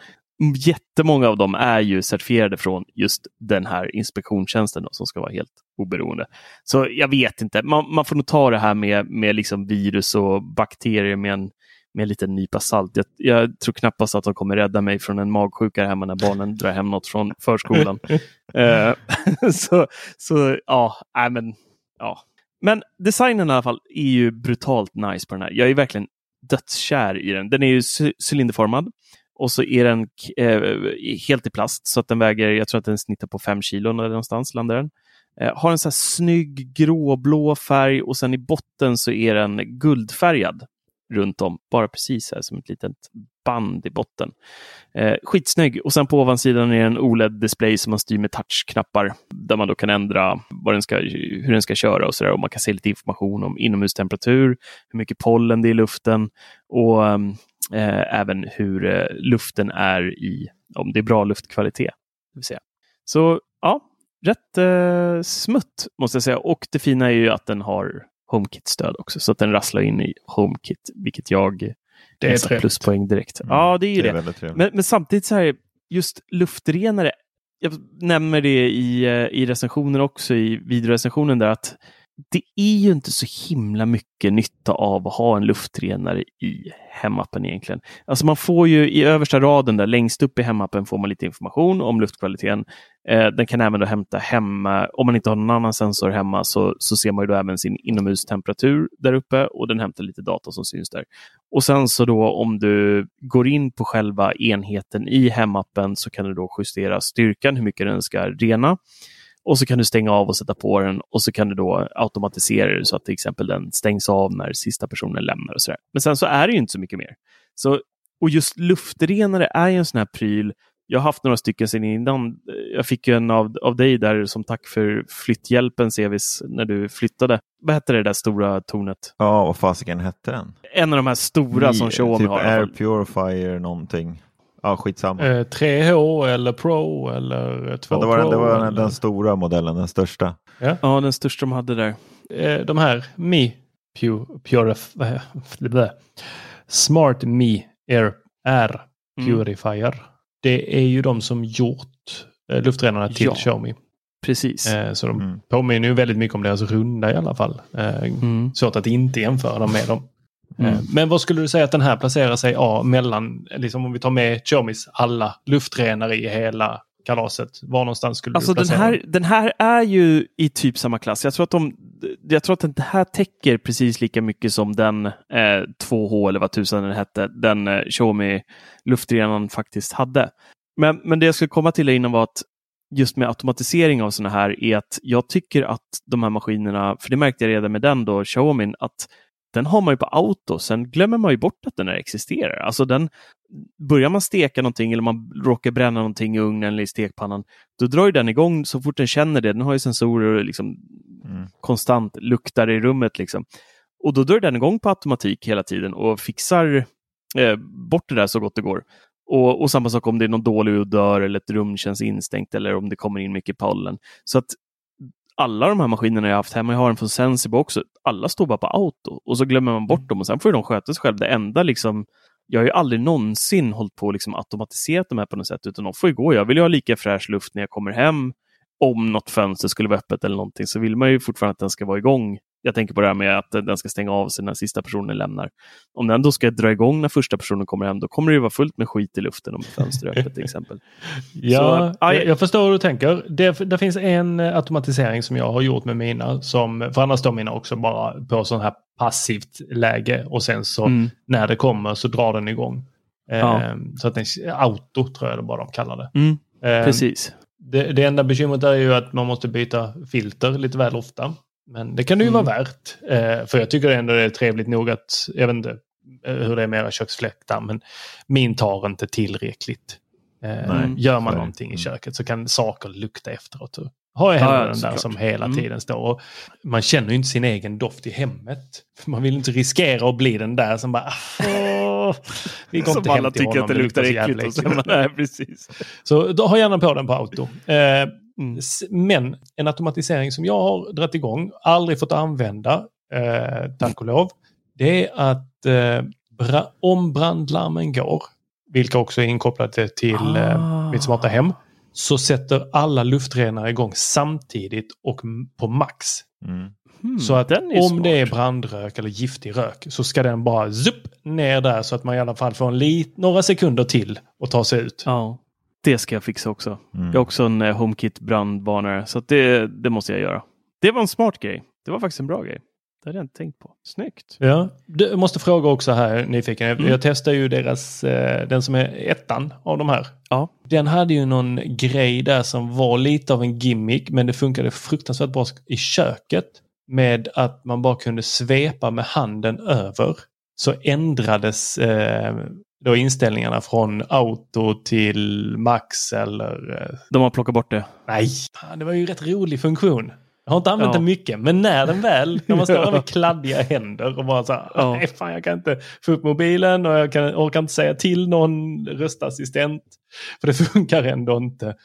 Jättemånga av dem är ju certifierade från just den här inspektionstjänsten då, som ska vara helt oberoende. Så jag vet inte, man, man får nog ta det här med, med liksom virus och bakterier med en, med en liten nypa salt. Jag, jag tror knappast att de kommer rädda mig från en magsjuka hemma när barnen drar hem något från förskolan. (laughs) Eh, (laughs) så, så ja, nej men ja. Men designen i alla fall är ju brutalt nice på den här. Jag är verkligen dödskär i den. Den är ju cylinderformad och så är den eh, helt i plast så att den väger, jag tror att den snittar på 5 kilo eller någonstans landar den. Eh, har en så här snygg gråblå färg och sen i botten så är den guldfärgad runt om, bara precis här som ett litet band i botten. Eh, skitsnygg. Och sen på ovansidan är det en OLED-display som man styr med touchknappar där man då kan ändra vad den ska, hur den ska köra och sådär. Och man kan se lite information om inomhustemperatur, hur mycket pollen det är i luften och ehm, eh, även hur eh, luften är i, om det är bra luftkvalitet. Det vill säga. Så ja, rätt eh, smutt måste jag säga. Och det fina är ju att den har HomeKit-stöd också, så att den rasslar in i HomeKit, vilket jag Det är pluspoäng direkt. Mm, Ja, det är ju det. trevligt. Men, men samtidigt så här, just luftrenare. Jag nämner det i, eh, i recensionen också, i videorecensionen där, att det är ju inte så himla mycket nytta av att ha en luftrenare i hemappen egentligen. Alltså man får ju i översta raden där längst upp i hemappen får man lite information om luftkvaliteten. Eh, den kan även då hämta hemma, om man inte har någon annan sensor hemma så, så ser man ju då även sin inomhustemperatur där uppe och den hämtar lite data som syns där. Och sen så då om du går in på själva enheten i hemappen så kan du då justera styrkan, hur mycket den ska rena. Och så kan du stänga av och sätta på den och så kan du då automatisera det så att till exempel den stängs av när sista personen lämnar. och så där. Men sen så är det ju inte så mycket mer. Så, och just luftrenare är ju en sån här pryl. Jag har haft några stycken sedan innan. Jag fick ju en av, av dig där som tack för flytthjälpen, Sevis, när du flyttade. Vad hette det där stora tornet? Ja, vad fasiken hette den? En av de här stora som Xiaomi typ har. Air. Purifier någonting. Ja, skitsamma. eh, 3H eller Pro eller 2 ja, det var, den, Pro. det var den, eller- den stora modellen, den största. Ja, den största de hade där. eh, de här Mi Pu, Purif, blä. Smart Mi Air, Air Mm. Purifier. Det är ju de som gjort eh, luftrenarna till Ja. Xiaomi. Precis. Eh, så de Mm. påminner ju väldigt mycket om deras runda i alla fall. Eh, Mm. Svårt att inte jämföra dem med dem. Mm. Eh, Men vad skulle du säga att den här placerar sig ja, mellan, liksom om vi tar med Xiaomis alla luftrenare i hela kalaset. Var någonstans skulle Alltså du den placera här, den? den här är ju i typ samma klass. Jag tror att, de, jag tror att den här täcker precis lika mycket som den eh, 2H eller vad tusan den hette, den eh, Xiaomi luftrenaren faktiskt hade. Men, men det jag skulle komma till innan var att just med automatisering av sådana här är att jag tycker att de här maskinerna, för det märkte jag redan med den då, Xiaomi, att den har man ju på auto, sen glömmer man ju bort att den här existerar. Alltså den, börjar man steka någonting eller man råkar bränna någonting i ugnen eller i stekpannan, då drar ju den igång så fort den känner det. Den har ju sensorer och liksom Mm. konstant luktar i rummet. Liksom. Och då drar den igång på automatik hela tiden och fixar eh, bort det där så gott det går. Och, och samma sak om det är någon dålig odör eller ett rum känns instängt eller om det kommer in mycket pollen. Så att alla de här maskinerna jag haft hemma, jag har en från Sensibo också, alla står bara på auto och så glömmer man bort dem och sen får de sköta sig själv. Det enda liksom, jag har ju aldrig någonsin hållit på och liksom automatiserat de här på något sätt, utan de får ju gå. Jag vill ju ha lika fräsch luft när jag kommer hem. Om något fönster skulle vara öppet eller någonting så vill man ju fortfarande att den ska vara igång. Jag tänker på det här med att den ska stänga av sig när sista personen lämnar. Om den då ska dra igång när första personen kommer hem, då kommer det ju vara fullt med skit i luften om fönstret är öppet till exempel. (laughs) Ja, Så, jag, jag förstår hur du tänker. Det, det finns en eh, automatisering som jag har gjort med mina. Som, för annars står mina också bara på sån här passivt läge och sen så Mm. när det kommer så drar den igång. Ja. Eh, Så att den, auto tror jag det bara de kallar det. Mm, Eh, precis. Det, det enda bekymret är ju att man måste byta filter lite väl ofta. Men det kan det ju Mm. vara värt. Eh, för jag tycker ändå det är trevligt nog att, jag vet inte eh, hur det är med era köksfläktar, men min tar inte tillräckligt. Eh, Nej, gör man så någonting i Mm. köket så kan saker lukta efteråt. Så Har jag Ja, hellre ja, den där såklart. som hela Mm. tiden står. Och man känner ju inte sin egen doft i hemmet. (laughs) Man vill inte riskera att bli den där som bara... Åh, vi går (laughs) Som inte hem alla till tycker honom, att det det luktar så äckligt. Och sen, (laughs) nej, precis. så då har gärna på den på auto. Eh, Mm. Men en automatisering som jag har dragit igång, aldrig fått använda, eh, tack och lov, det är att eh, bra, om brandlarmen går, vilka också är inkopplade till eh, Ah. mitt smarta hem, så sätter alla luftrenare igång samtidigt och på max. Mm. Hmm, Så att den är om smart. det är brandrök eller giftig rök så ska den bara zup ner där så att man i alla fall får en lit, några sekunder till att ta sig ut. Ja, det ska jag fixa också. Mm. Jag är också en eh, HomeKit brandvarnare, så det, det måste jag göra. Det var en smart grej. Det var faktiskt en bra grej. Det hade jag inte tänkt på. Snyggt. Ja, du måste fråga också här nyfiken. Jag- Mm. Jag testar ju deras, eh, den som är ettan av de här. Ja. Den hade ju någon grej där som var lite av en gimmick men det funkade fruktansvärt bra i köket. Med att man bara kunde svepa med handen över. Så ändrades eh, då inställningarna från auto till max eller... Eh, De har plockat bort det. nej, det var ju en rätt rolig funktion. Jag har inte använt Ja. den mycket, men när den väl, när man står (laughs) där med kladdiga händer och bara så här, Ja. nej fan jag kan inte få upp mobilen och jag kan, orkar inte säga till någon röstassistent. För det (laughs) funkar ändå inte.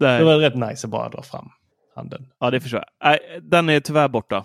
Nej. Det var rätt nice att bara dra fram handen. Ja, det förstår jag. Nej, den är tyvärr borta.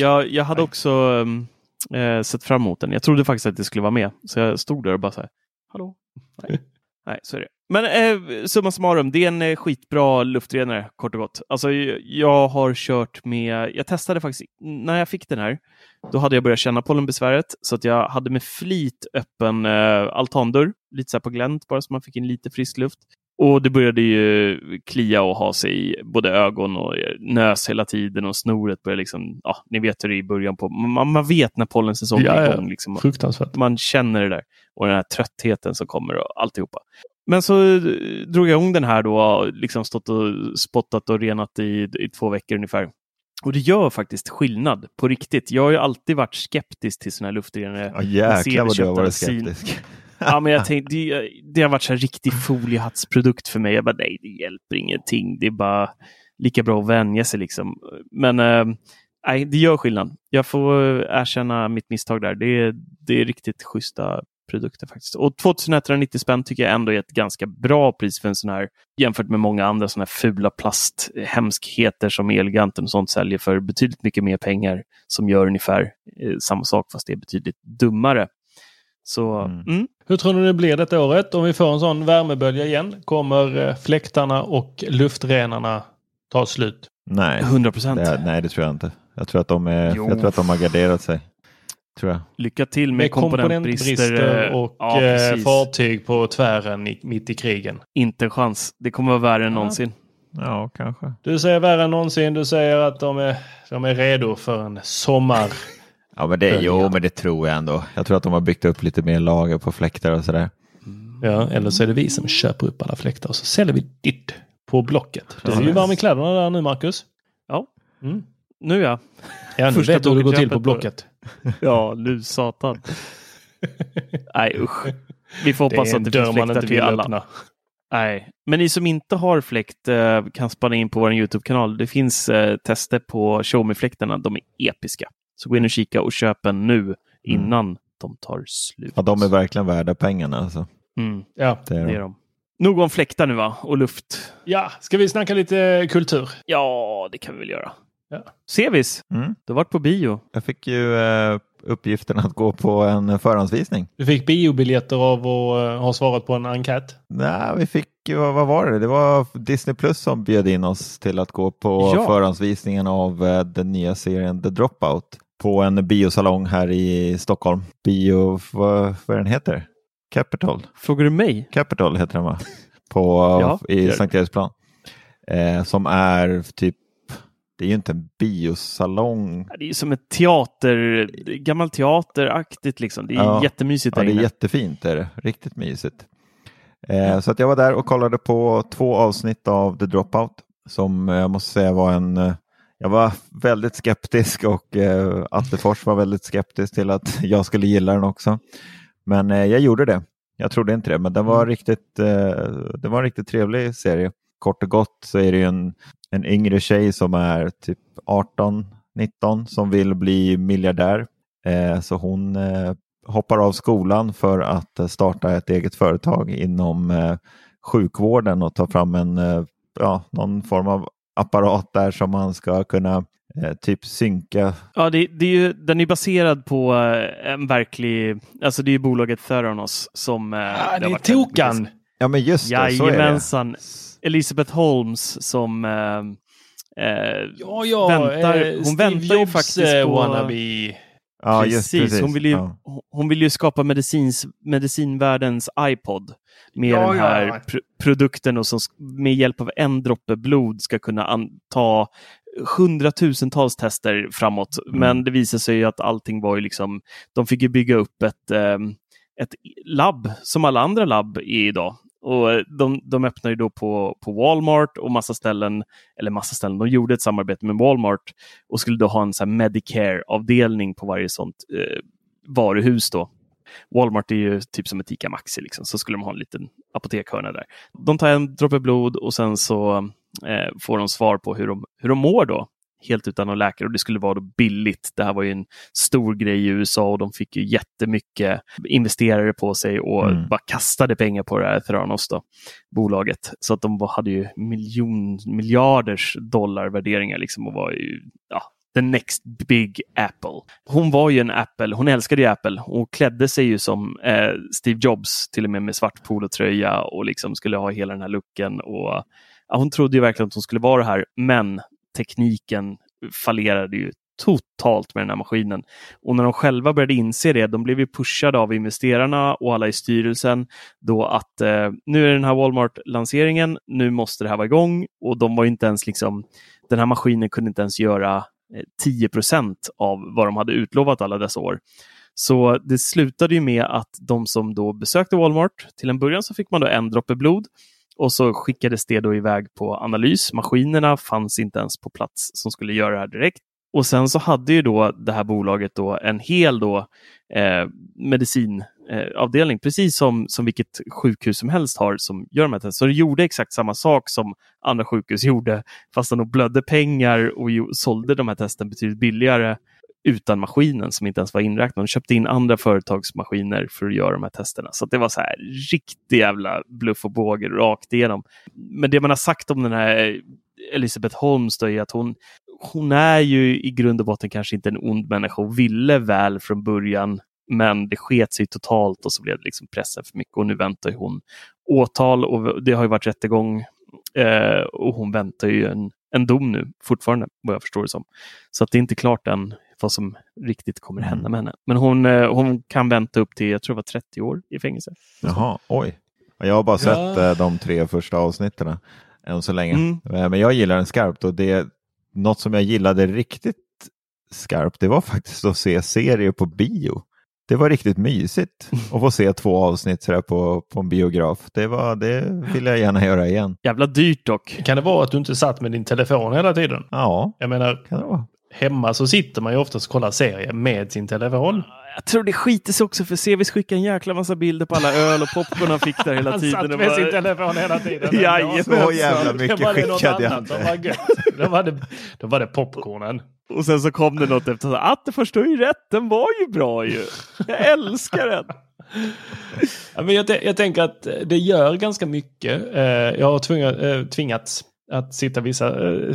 Jag, jag hade också eh, sett fram emot den. Jag trodde faktiskt att det skulle vara med. Så jag stod där och bara så här, hallå? Nej, (laughs) Nej så är det. Men eh, summa summarum, det är en eh, skitbra luftrenare kort och gott. Alltså, jag har kört med, jag testade faktiskt, när jag fick den här, då hade jag börjat känna pollenbesväret så att jag hade med flit öppen eh, altandörr, lite så på glänt bara så man fick in lite frisk luft. Och det började ju klia och ha sig i både ögon och nös hela tiden och snoret började liksom, ja, ni vet hur det är i början på, man, man vet när pollensäsongen Ja, är igång. Liksom. Fruktansvärt. Man känner det där och den här tröttheten som kommer och alltihopa. Men så eh, drog jag igång den här då, liksom stått och spottat och renat i, i två veckor ungefär. Och det gör faktiskt skillnad på riktigt. Jag har ju alltid varit skeptisk till sådana här luftrenare. Ja, jäklar vad du har varit skeptisk. Ja, men jag tänkte, det, det har varit så här riktig foliehattsprodukt för mig. Jag bara, nej, det hjälper ingenting. Det är bara lika bra att vänja sig liksom. Men eh, nej, det gör skillnad. Jag får erkänna mitt misstag där. Det är, det är riktigt schyssta produkter faktiskt. Och 2190 spänn tycker jag ändå är ett ganska bra pris för en sån här jämfört med många andra såna här fula plasthemskheter som Elgiganten och sånt säljer för betydligt mycket mer pengar som gör ungefär eh, samma sak fast det är betydligt dummare. Så mm. Hur tror ni det blir detta året? Om vi får en sån värmebölja igen, kommer eh, fläktarna och luftrenarna ta slut? Nej, 100 procent. det, nej, det tror jag inte. Jag tror att de, är, Jo. jag tror att de har garderat sig. Tror jag. Lycka till med, Med komponentbrister. komponentbrister eh, och ja, eh, fartyg på tvären i, mitt i krigen. Inte en chans. Det kommer vara värre än någonsin. Ja, kanske. Du säger värre än någonsin. Du säger att de är, de är redo för en sommar. Ja, men det, jo, men det tror jag ändå. Jag tror att de har byggt upp lite mer lager på fläktar och sådär. Ja, eller så är det vi som köper upp alla fläktar och så säljer vi dyrt på Blocket. Du är ju det- varm i kläderna där nu, Marcus. Ja, Mm. nu ja. Ja, nu Första vet du hur det går till på Blocket. (laughs) Ja, nu satan. Nej usch. Vi får Det hoppas är att det finns fläktar inte till alla. öppna. Nej, men ni som inte har fläkt eh, kan spana in på vår Youtube-kanal. Det finns eh, tester på Show Me-fläktarna. De är episka. Så gå in och kika och köp en nu innan de tar slut. Ja, de är verkligen värda pengarna. Alltså. Mm, Ja. Det är det de. är de. Nog om fläktar nu va? Och luft. ja, ska vi snacka lite kultur? Ja, det kan vi väl göra. Ja. Sevis, Mm. du har varit på bio. Jag fick ju eh, uppgiften att gå på en förhandsvisning. Du fick biobiljetter av att uh, ha svarat på en enkät. Nej, vi fick, vad, vad var det? Det var Disney Plus som bjöd in oss till att gå på Ja. förhandsvisningen av eh, den nya serien The Dropout på en biosalong här i Stockholm. Bio, vad, vad den heter? Capital. Frågar du mig? Capital heter den va? På, Ja, I. Sankt Eriksplan. Eh, som är typ, det är ju inte en biosalong. Det är som ett teater, gammal teateraktigt liksom. Det är Ja. jättemysigt Ja, det är jättefint. Är det. Riktigt mysigt. Eh, så att jag var där och kollade på två avsnitt av The Dropout som eh, jag måste säga var en... Jag var väldigt skeptisk och eh, Attefors var väldigt skeptisk till att (laughs) jag skulle gilla den också. Men eh, jag gjorde det. Jag trodde inte det, men den var, riktigt, eh, det var en riktigt trevlig serie. Kort och gott så är det en, en yngre tjej som är typ 18, 19 som vill bli miljardär. Eh, så hon eh, hoppar av skolan för att eh, starta ett eget företag inom eh, sjukvården och ta fram en, ja, någon form av apparat där som man ska kunna eh, typ synka. Ja, det, det är ju, den är baserad på eh, en verklig, alltså det är ju bolaget Theranos som... eh, Ah, det är Tokan! Ja men just det, så är det. Jajamensan. Elisabeth Holmes som eh, eh, Ja, ja. väntar, eh, hon Steve väntar ju Jobs, faktiskt eh, på... wannabe. Ja, just precis. Hon vill ju, Ja. hon vill ju skapa medicins, medicinvärldens iPod med Ja, den ja, här ja. pr- produkten och som med hjälp av en droppe blod ska kunna ta hundratusentals tester framåt. Mm. Men det visar sig ju att allting var ju liksom, de fick ju bygga upp ett, ehm, ett labb som alla andra labb är idag. Och eh, de, de öppnar ju då på, på Walmart och massa ställen, eller massa ställen, de gjorde ett samarbete med Walmart och skulle då ha en Medicare-avdelning på varje sånt eh, varuhus då. Walmart är ju typ som ett ICA Maxi, liksom. så skulle de ha en liten apotekhörna där. De tar en droppe blod och sen så eh, får de svar på hur de, hur de mår då. Helt utan någon läkare och det skulle vara då billigt. Det här var ju en stor grej i USA och de fick ju jättemycket investerare på sig och Mm. bara kastade pengar på det här Theranos då, bolaget. Så att de hade ju miljon, miljarders dollar värderingar liksom och var ju ja, the next big Apple. Hon var ju en Apple, hon älskade ju Apple och klädde sig ju som eh, Steve Jobs, till och med med svart polotröja och liksom skulle ha hela den här looken. Och, ja, hon trodde ju verkligen att hon skulle vara det här, men tekniken fallerade ju totalt med den här maskinen. Och när de själva började inse det, de blev ju pushade av investerarna och alla i styrelsen då att eh, nu är den här Walmart-lanseringen, nu måste det här vara igång och de var ju inte ens liksom, den här maskinen kunde inte ens göra Eh, 10% av vad de hade utlovat alla dessa år. Så det slutade ju med att de som då besökte Walmart, till en början så fick man då en droppe blod och så skickades det då iväg på analys. Maskinerna fanns inte ens på plats som skulle göra det här direkt. Och sen så hade ju då det här bolaget då en hel då, eh, medicinavdelning, eh, precis som, som vilket sjukhus som helst har som gör de här testerna. Så det gjorde exakt samma sak som andra sjukhus gjorde, fast de blödde pengar och ju, sålde de här testen betydligt billigare utan maskinen som inte ens var inräknad. De köpte in andra företagsmaskiner för att göra de här testerna. Så att det var så här riktig jävla bluff och båge rakt igenom. Men det man har sagt om den här Elisabeth Holmes då är att hon, hon är ju i grund och botten kanske inte en ond människa och ville väl från början. Men det sket sig totalt och så blev det liksom pressen för mycket och nu väntar ju hon åtal och det har ju varit rättegång eh, och hon väntar ju en, en dom nu fortfarande vad jag förstår det som. Så att det är inte klart än vad som riktigt kommer hända med henne. Men hon, eh, hon kan vänta upp till, jag tror det var 30 år i fängelse. Jaha, oj. Jag har bara sett Ja. eh, de tre första avsnitten än så länge. Mm. Eh, Men jag gillar den skarpt och det något som jag gillade riktigt skarpt, det var faktiskt att se serier på bio. Det var riktigt mysigt (laughs) att få se två avsnitt sådär på, på en biograf. Det, var, det vill jag gärna göra igen. Jävla dyrt dock. Kan det vara att du inte satt med din telefon hela tiden? Ja, Jag menar, kan det vara. hemma så sitter man ju oftast och kollar serier med sin telefon. Jag tror det skiter sig också för Sevis skickade en jäkla massa bilder på alla öl och popcorn han fick där hela Han tiden. satt Det med var- sin telefon hela tiden. (laughs) Jajamän. Så jävla mycket skickade jag inte. Då var det, då var det popcornen. Och sen så kom det något efter att det förstår ju rätt, den var ju bra ju. Jag älskar den. (laughs) Ja, men jag, jag tänker att det gör ganska mycket. Eh, jag har tvingat, eh, tvingats att sitta vissa eh,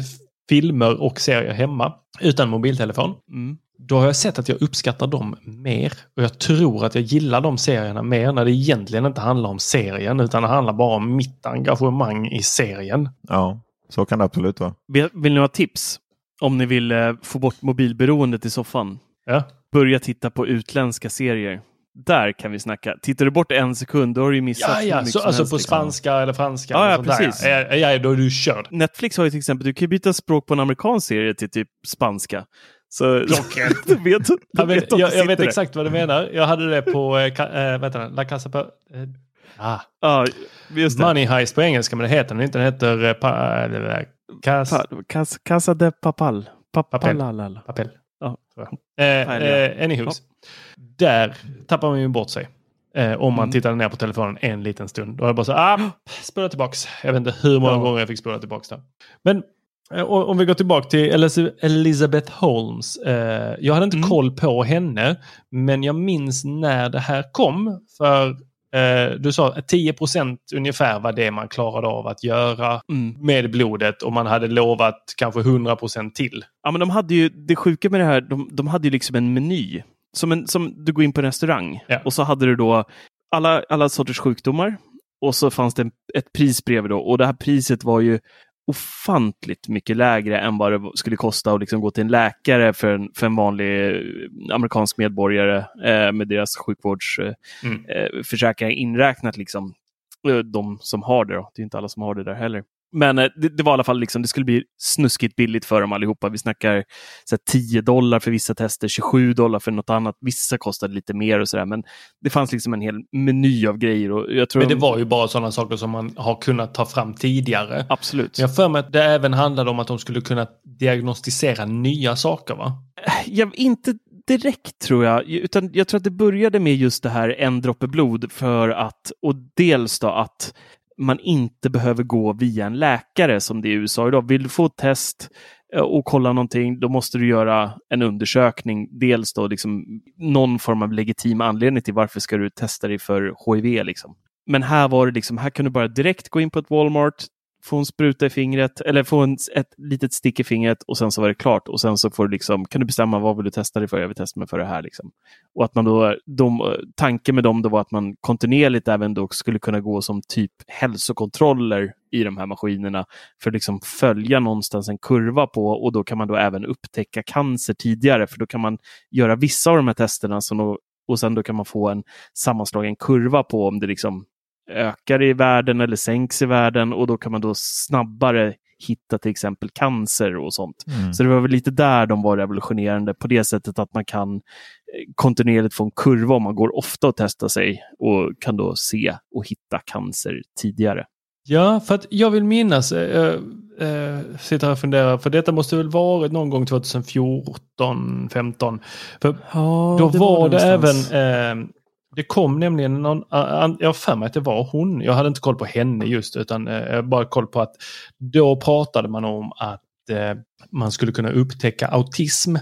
filmer och serier hemma utan mobiltelefon. Mm. Då har jag sett att jag uppskattar dem mer. Och jag tror att jag gillar de serierna mer när det egentligen inte handlar om serien utan det handlar bara om mitt engagemang i serien. Ja, så kan det absolut vara. Vill, vill ni ha tips? Om ni vill eh, få bort mobilberoendet i soffan. Ja. Börja titta på utländska serier. Där kan vi snacka. Tittar du bort en sekund, då har du ju missat Ja, ja, så, alltså helst, på liksom. spanska eller franska. Ja, ja, där, precis. Ja, ja, då är du körd. Netflix har ju till exempel, du kan byta språk på en amerikansk serie till typ spanska. Så Klockrent. (laughs) du vet, du Jag vet, jag, jag vet exakt vad du menar. Jag hade det på eh, ka, eh, vet du, La Casa på... Eh, ah. Ja, just det. Money Heist på engelska, men det heter den inte. Den heter eh, pa, eh, Cas, Pa, Casa, Casa de Papal. Papel. Papal. Papel. Ja. Eh, eh, anywhos. Där tappar man ju bort sig. Eh, om man Mm. tittade ner på telefonen en liten stund. Då är det bara så ah, spola tillbaks. Jag vet inte hur många Ja. gånger jag fick spola tillbaks där. Men eh, om vi går tillbaka till Elizabeth Holmes. Eh, jag hade inte Mm. koll på henne. Men jag minns när det här kom. För Eh, du sa 10 procent ungefär var det man klarade av att göra Mm. med blodet och man hade lovat kanske 100 procent till. Ja, men de hade ju, det sjuka med det här, de, de hade ju liksom en meny. Som, en, som du går in på en restaurang Ja. och så hade du då alla, alla sorters sjukdomar och så fanns det en, ett pris bredvid då och det här priset var ju ofantligt mycket lägre än vad det skulle kosta att liksom gå till en läkare för en, för en vanlig eh, amerikansk medborgare eh, med deras sjukvårdsförsäkringar Mm. eh, inräknat. Liksom. Eh, De som har det då. Det är inte alla som har det där heller. Men eh, det, det var i alla fall liksom, det skulle bli snuskigt billigt för dem allihopa. Vi snackar så här, 10 dollar för vissa tester, 27 dollar för något annat. Vissa kostade lite mer och sådär. Men det fanns liksom en hel meny av grejer. Och jag tror Men det de- var ju bara sådana saker som man har kunnat ta fram tidigare. Absolut. Jag för mig att det även handlade om att de skulle kunna diagnostisera nya saker va? jag, inte direkt tror jag, utan jag tror att det började med just det här en droppe blod för att, och dels då att man inte behöver gå via en läkare som det är i USA idag. Vill du få ett test eh, och kolla någonting, då måste du göra en undersökning. Dels då liksom någon form av legitim anledning till varför ska du testa dig för HIV. Liksom. Men här var det liksom, här kan du bara direkt gå in på ett Walmart, få en spruta i fingret eller få en, ett litet stick i fingret och sen så var det klart. Och sen så får du liksom, kan du bestämma vad vill du testa dig för? Jag vill testa mig för det här. Liksom. Och att man då, de, tanken med dem då var att man kontinuerligt även då skulle kunna gå som typ hälsokontroller i de här maskinerna för att liksom följa någonstans en kurva på och då kan man då även upptäcka cancer tidigare för då kan man göra vissa av de här testerna som då, och sen då kan man få en sammanslagen kurva på om det liksom ökar i världen eller sänks i världen och då kan man då snabbare hitta till exempel cancer och sånt. Mm. Så det var väl lite där de var revolutionerande på det sättet att man kan eh, kontinuerligt få en kurva om man går ofta och testar sig och kan då se och hitta cancer tidigare. Ja, för att jag vill minnas, äh, äh, sitter här och funderar, för detta måste väl varit någon gång 2014, 15. För Ja, då var, det någonstans. även, eh, det kom nämligen någon, jag har för mig att det var hon, jag hade inte koll på henne just, utan eh, jag bara koll på att då pratade man om att eh, man skulle kunna upptäcka autism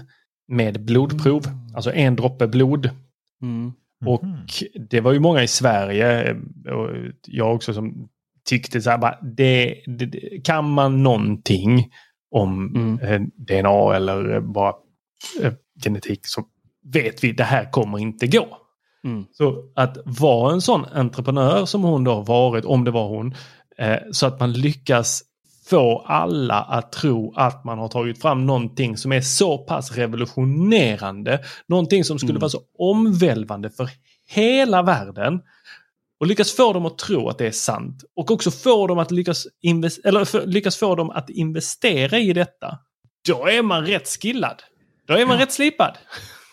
med blodprov, alltså en droppe blod. Mm. Och det var ju många i Sverige, eh, och jag också, som tyckte så här, bara, det, det, det, kan man någonting om Mm. DNA eller bara genetik så vet vi det här kommer inte gå. Mm. Så att vara en sån entreprenör som hon då har varit, om det var hon, eh, så att man lyckas få alla att tro att man har tagit fram någonting som är så pass revolutionerande, någonting som skulle Mm. vara så omvälvande för hela världen och lyckas få dem att tro att det är sant och också få dem att lyckas, eller för, lyckas få dem att investera i detta. Då är man rätt skillad. Då är man rätt slipad.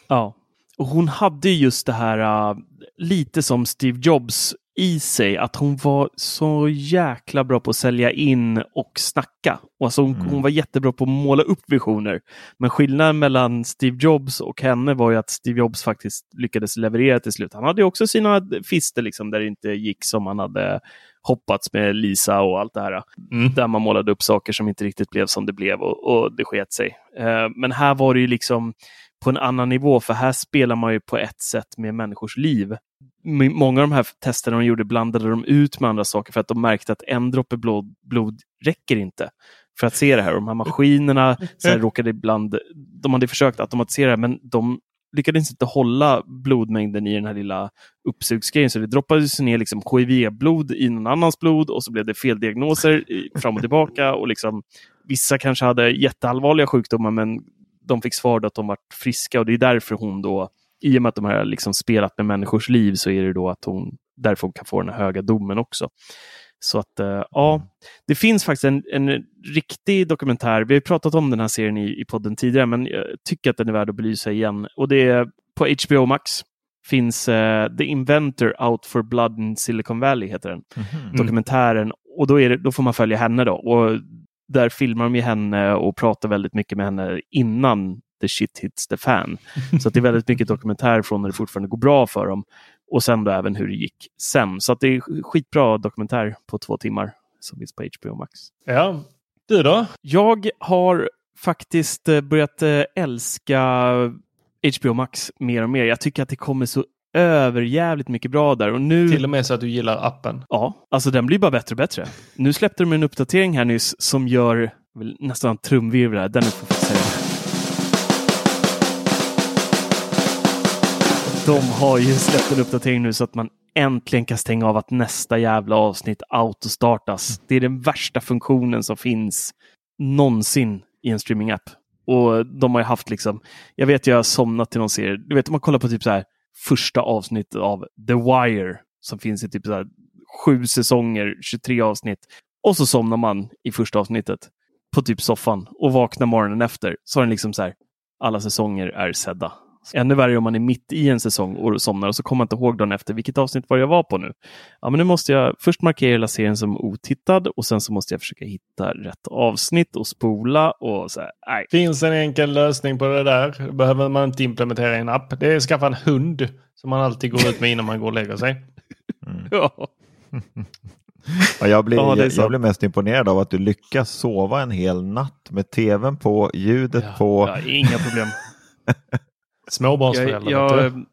Ja, och hon hade just det här äh, lite som Steve Jobs i sig, att hon var så jäkla bra på att sälja in och snacka. Och alltså hon, hon var jättebra på att måla upp visioner. Men skillnaden mellan Steve Jobs och henne var ju att Steve Jobs faktiskt lyckades leverera till slut. Han hade ju också sina fister liksom, där det inte gick som han hade hoppats med Lisa och allt det här. Där man målade upp saker som inte riktigt blev som det blev och, och det sket sig. Eh, men här var det ju liksom på en annan nivå, för här spelar man ju på ett sätt med människors liv. Många av de här testerna de gjorde blandade de ut med andra saker för att de märkte att en droppe blod, blod räcker inte för att se det här. Och de här maskinerna så här, råkade ibland, de hade försökt automatisera det, men de lyckades inte hålla blodmängden i den här lilla uppsugsgrejen. Så det droppades ner liksom HIV-blod i någon annans blod och så blev det feldiagnoser fram och tillbaka. Och liksom, vissa kanske hade jätteallvarliga sjukdomar men de fick svar då att de var friska och det är därför hon då, i och med att de har liksom spelat med människors liv så är det då att hon därför hon kan få den här höga domen också. Så att eh, ja, det finns faktiskt en, en riktig dokumentär. Vi har ju pratat om den här serien i, i podden tidigare, men jag tycker att den är värd att belysa igen. Och det är på HBO Max finns eh, The Inventor Out for Blood in Silicon Valley, heter den. Dokumentären. Och då, är det, då får man följa henne då. Och där filmar de ju henne och pratar väldigt mycket med henne innan the shit hits the fan. (laughs) Så att det är väldigt mycket dokumentär från när det fortfarande går bra för dem. Och sen då även hur det gick sen. Så att det är skitbra dokumentär på två timmar som finns på HBO Max. Ja, du då? Jag har faktiskt eh, börjat eh, älska HBO Max mer och mer. Jag tycker att det kommer så överjävligt mycket bra där. Och nu... Till och med så att du gillar appen. Ja, alltså den blir bara bättre och bättre. Nu släppte de en uppdatering här nyss som gör nästan trumvirvel här. Den är för. De har ju släppt en uppdatering nu så att man äntligen kan stänga av att nästa jävla avsnitt autostartas. Det är den värsta funktionen som finns någonsin i en streamingapp. Och de har ju haft liksom, jag vet jag har somnat till någon serie, du vet om man kollar på typ så här första avsnittet av The Wire som finns i typ så här sju säsonger, 23 avsnitt. Och så somnar man i första avsnittet på typ soffan och vaknar morgonen efter så har den liksom så här, alla säsonger är sedda. Ännu värre om man är mitt i en säsong och somnar och så kommer man inte ihåg dagen efter vilket avsnitt var jag var på nu. Ja, men nu måste jag först markera hela serien som otittad och sen så måste jag försöka hitta rätt avsnitt och spola och så här, nej. Finns en enkel lösning på det där. behöver man inte implementera en app. Det är att skaffa en hund som man alltid går ut med innan man går och lägger sig. Mm. (laughs) Ja. (laughs) Ja, jag, blir, Ja, jag, blir mest imponerad av att du lyckas sova en hel natt med tvn på, ljudet på. Ja, inga problem. (laughs) Småbarnsförälder. Jag, jag,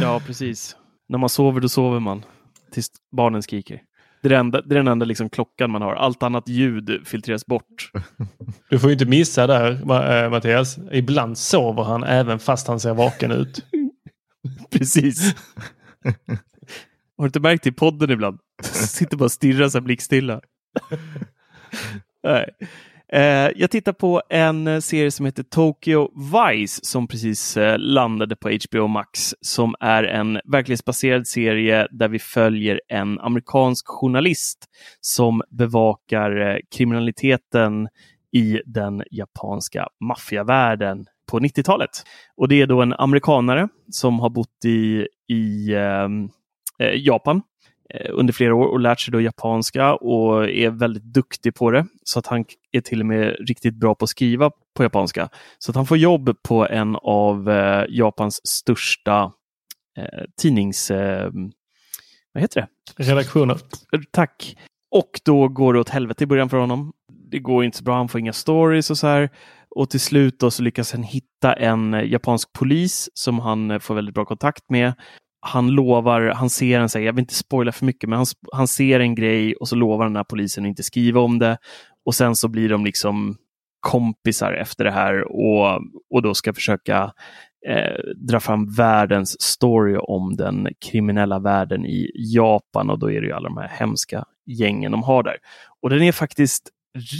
ja, precis. När man sover, då sover man. Tills barnen skriker. Det är, det enda, det är den enda liksom klockan man har. Allt annat ljud filtreras bort. (laughs) Du får ju inte missa där eh, Mattias. Ibland sover han även fast han ser vaken ut. (laughs) Precis. Har du inte märkt det i podden ibland? (laughs) Sitter bara och stirrar så här blickstilla. Nej. Eh, jag tittar på en eh, serie som heter Tokyo Vice som precis eh, landade på HBO Max som är en verklighetsbaserad serie där vi följer en amerikansk journalist som bevakar kriminaliteten i den japanska maffiavärlden på 90-talet. Och det är då en amerikanare som har bott i, i ehm, eh, Japan under flera år och lärt sig då japanska och är väldigt duktig på det. Så att han är till och med riktigt bra på att skriva på japanska. Så att han får jobb på en av eh, Japans största eh, tidnings... Eh, vad heter det? Redaktioner. Tack. Och då går det åt helvete i början för honom. Det går inte så bra, han får inga stories och så här. Och till slut då så lyckas han hitta en eh, japansk polis som han eh, får väldigt bra kontakt med. Han lovar, han ser en, jag vill inte spoila för mycket, men han, han ser en grej och så lovar den här polisen att inte skriva om det. Och sen så blir de liksom kompisar efter det här och, och då ska försöka eh, dra fram världens story om den kriminella världen i Japan och då är det ju alla de här hemska gängen de har där. Och den är faktiskt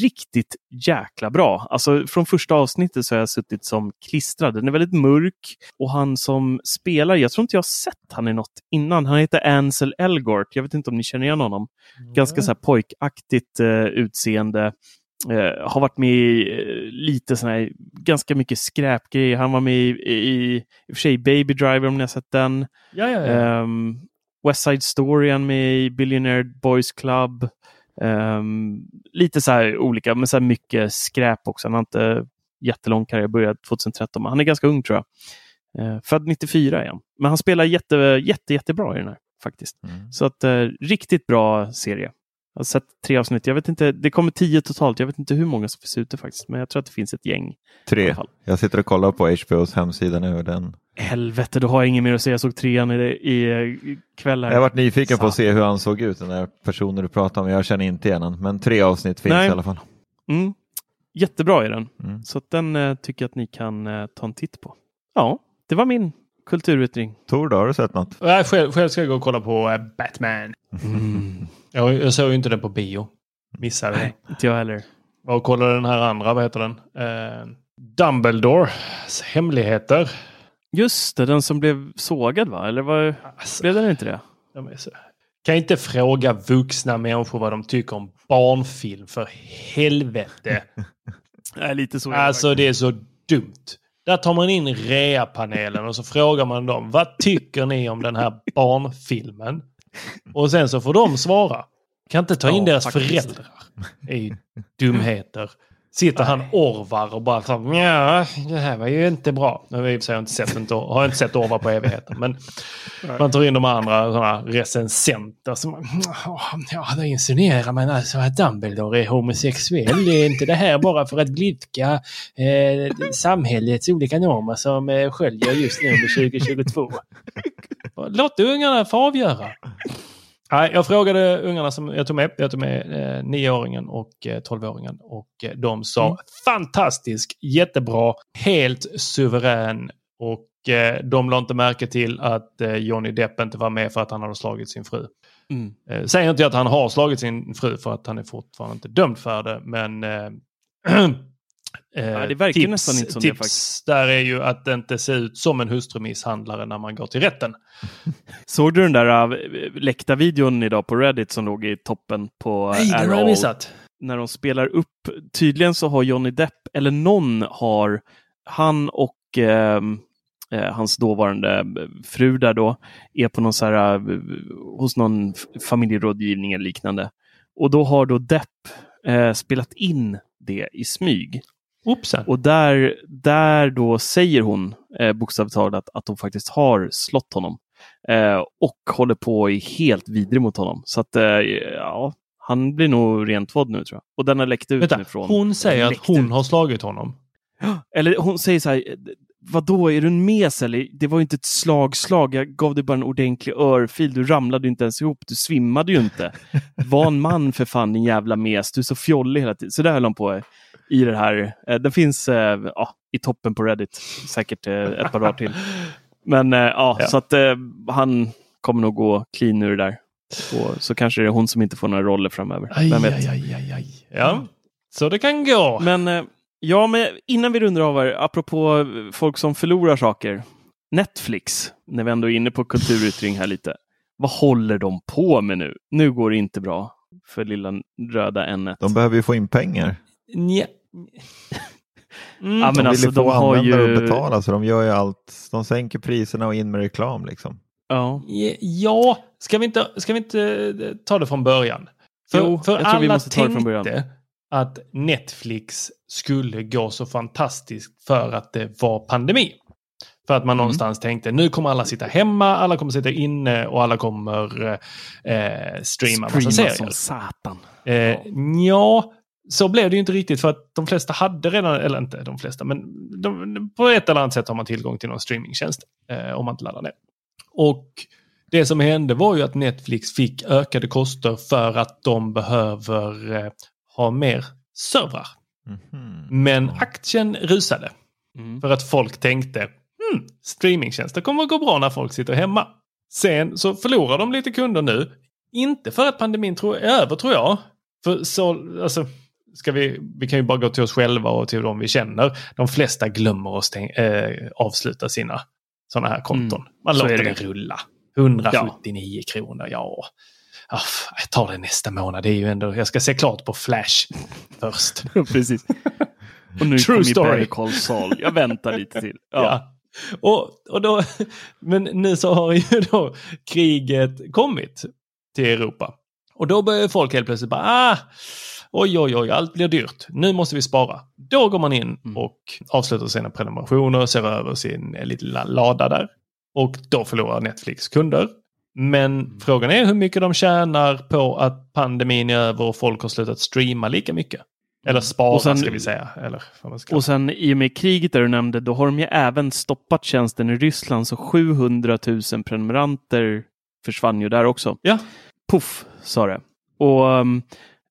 riktigt jäkla bra. Alltså från första avsnittet så har jag suttit som klistrad. Den är väldigt mörk och han som spelar, jag tror inte jag har sett han i något innan. Han heter Ansel Elgort. Jag vet inte om ni känner igen honom. Ganska så här pojkaktigt eh, utseende. Eh, har varit med i eh, lite sån här, ganska mycket skräpgrejer. Han var med i, i, i och för sig Baby Driver om ni har sett den. Ja, ja, ja. Um, West Side Story han med i Billionaire Boys Club. Ehm, lite så här olika, men så mycket skräp också. Han har inte jättelång karriär, började 2013, men han är ganska ung tror jag. Uh, född 94 är han. Men han spelar jätte, jätte, jättebra i den här faktiskt. Så att uh, riktigt bra serie. Jag har sett tre avsnitt. Jag vet inte, det kommer tio totalt. Jag vet inte hur många som finns ute faktiskt, men jag tror att det finns ett gäng. Tre. Jag sitter och kollar på HBOs hemsida nu. Den. Helvete, då har jag inget mer att säga. Jag såg trean i, i, i kväll. här. Jag har varit nyfiken på att Så. se hur han såg ut, den där personen du pratar om. Jag känner inte igen honom, men tre avsnitt finns Nej. i alla fall. Mm. Jättebra är den. Mm. Så att den eh, tycker jag att ni kan eh, ta en titt på. Ja, det var min kulturyttring. Tor, då har du sett något? Nej, själv, själv ska jag gå och kolla på eh, Batman. Jag, jag såg ju inte den på bio. Missade. Nej, inte jag heller. Och kollade den här andra, vad heter den? Eh, Dumbledores hemligheter. Just det, den som blev sågad va? Eller var, Alltså, blev den inte det? de är så... Kan inte fråga vuxna människor vad de tycker om barnfilm för helvete. (laughs) Nej, lite så. det Alltså det är så dumt. Där tar man in reapanelen och så frågar man dem vad tycker ni om den här barnfilmen? Och sen så får de svara. Kan inte ta in Ja, deras faktiskt. föräldrar. Det är ju dumheter. Sitter han Orvar och bara så ja, det här var ju inte bra. Nu har jag inte sett, inte, har jag inte sett Orvar på evigheter. Men man tar in de andra såna recensenter som ja, det insinuerar man alltså att Dumbledore är homosexuell. Är inte det här bara för att blidka eh, samhällets olika normer som eh, sköljer just nu under 2022? Låt ungarna få avgöra. Nej, jag frågade ungarna som jag tog med. Jag tog med eh, nioåringen och eh, tolvåringen. Och eh, de sa Mm. fantastisk, jättebra, helt suverän. Och eh, de la inte märke till att eh, Johnny Depp inte var med för att han hade slagit sin fru. Mm. Eh, säger inte jag att han har slagit sin fru för att han är fortfarande inte dömd för det. Men (clears throat) eh, eh, Ja, det verkar tips, nästan inte som det tips faktiskt. där är ju att det inte ser ut som en hustrumisshandlare när man går till rätten. (laughs) Såg du den där uh, läckta videon idag på Reddit som låg i toppen på Nej, den har jag missat. När de spelar upp, tydligen så har Johnny Depp, eller någon har, han och eh, hans dåvarande fru där då, är på någon så här, eh, hos någon familjerådgivning eller liknande. Och då har då Depp eh, spelat in det i smyg. Oopsen. Och där, där då säger hon eh, bokstavligt talat att, att hon faktiskt har slått honom. Eh, och håller på är helt vidrig mot honom. Så att, eh, ja, han blir nog rentvådd nu tror jag. Och den har läckt ut Vänta, nu från... hon säger att hon ut. har slagit honom. (gasps) Eller hon säger så här, vadå, är du en mes eller? Det var ju inte ett slagslag, jag gav dig bara en ordentlig örfil, du ramlade ju inte ens ihop, du svimmade ju inte. (laughs) Var en man för fan din jävla mes, du är så fjollig hela tiden. Så där höll hon på i det här. Eh, Den finns eh, ja, i toppen på Reddit, säkert eh, ett par dagar till. Men ja, Ja. så att han kommer nog gå clean ur det där. Och så kanske det är hon som inte får några roller framöver. Aj, Vem vet? aj, aj, aj, aj. Ja, så det kan gå. Men, ja, men innan vi rundar av här, apropå folk som förlorar saker. Netflix, när vi ändå är inne på kulturyttring här lite. Vad håller de på med nu? Nu går det inte bra för lilla röda N1. De behöver ju få in pengar. Nja. Mm. Ja, men de vill alltså, ju få de har ju- att betala så de gör ju allt. De sänker priserna och in med reklam liksom. Ja. Ja, ska vi inte, ska vi inte eh, ta det från början? För, Jo, för jag tror vi alla måste ta det från början. tänkte att Netflix skulle gå så fantastiskt för att det var pandemi. För Mm. att man någonstans tänkte nu kommer alla sitta hemma, alla kommer sitta inne och alla kommer eh, streama massa Streama serier. som satan. Eh, ja, så blev det ju inte riktigt för att de flesta hade redan, eller inte de flesta, men de, på ett eller annat sätt har man tillgång till någon streamingtjänst eh, om man inte laddar ner. Och det som hände var ju att Netflix fick ökade kostnader för att de behöver eh, ha mer servrar. Men aktien rusade. Mm. För att folk tänkte hmm, streamingtjänster kommer att gå bra när folk sitter hemma. Sen så förlorar de lite kunder nu. Inte för att pandemin tror, är över tror jag. För så, alltså, ska vi, vi kan ju bara gå till oss själva och till de vi känner. De flesta glömmer att stäng, eh, avsluta sina sådana här konton. Mm, Man så låter det, rulla. 179 kronor, ja. Ah, f- jag tar det nästa månad. Det är ju ändå, jag ska se klart på Flash (laughs) först. Precis. Och nu True story. Better Saul. Jag väntar lite till. (laughs) Ja. Ja. Och, och då, men nu så har ju då kriget kommit till Europa. Och då börjar folk helt plötsligt bara, ah, oj, oj, oj, allt blir dyrt. Nu måste vi spara. Då går man in och avslutar sina prenumerationer, ser över sin eh, lilla lada där. Och då förlorar Netflix kunder. Men frågan är hur mycket de tjänar på att pandemin är över och folk har slutat streama lika mycket. Eller spara sen- ska vi säga. Eller Och sen i och med kriget där du nämnde, då har de ju även stoppat tjänsten i Ryssland, så 700 000 prenumeranter försvann ju där också. Ja. Puff, sa det. Och um,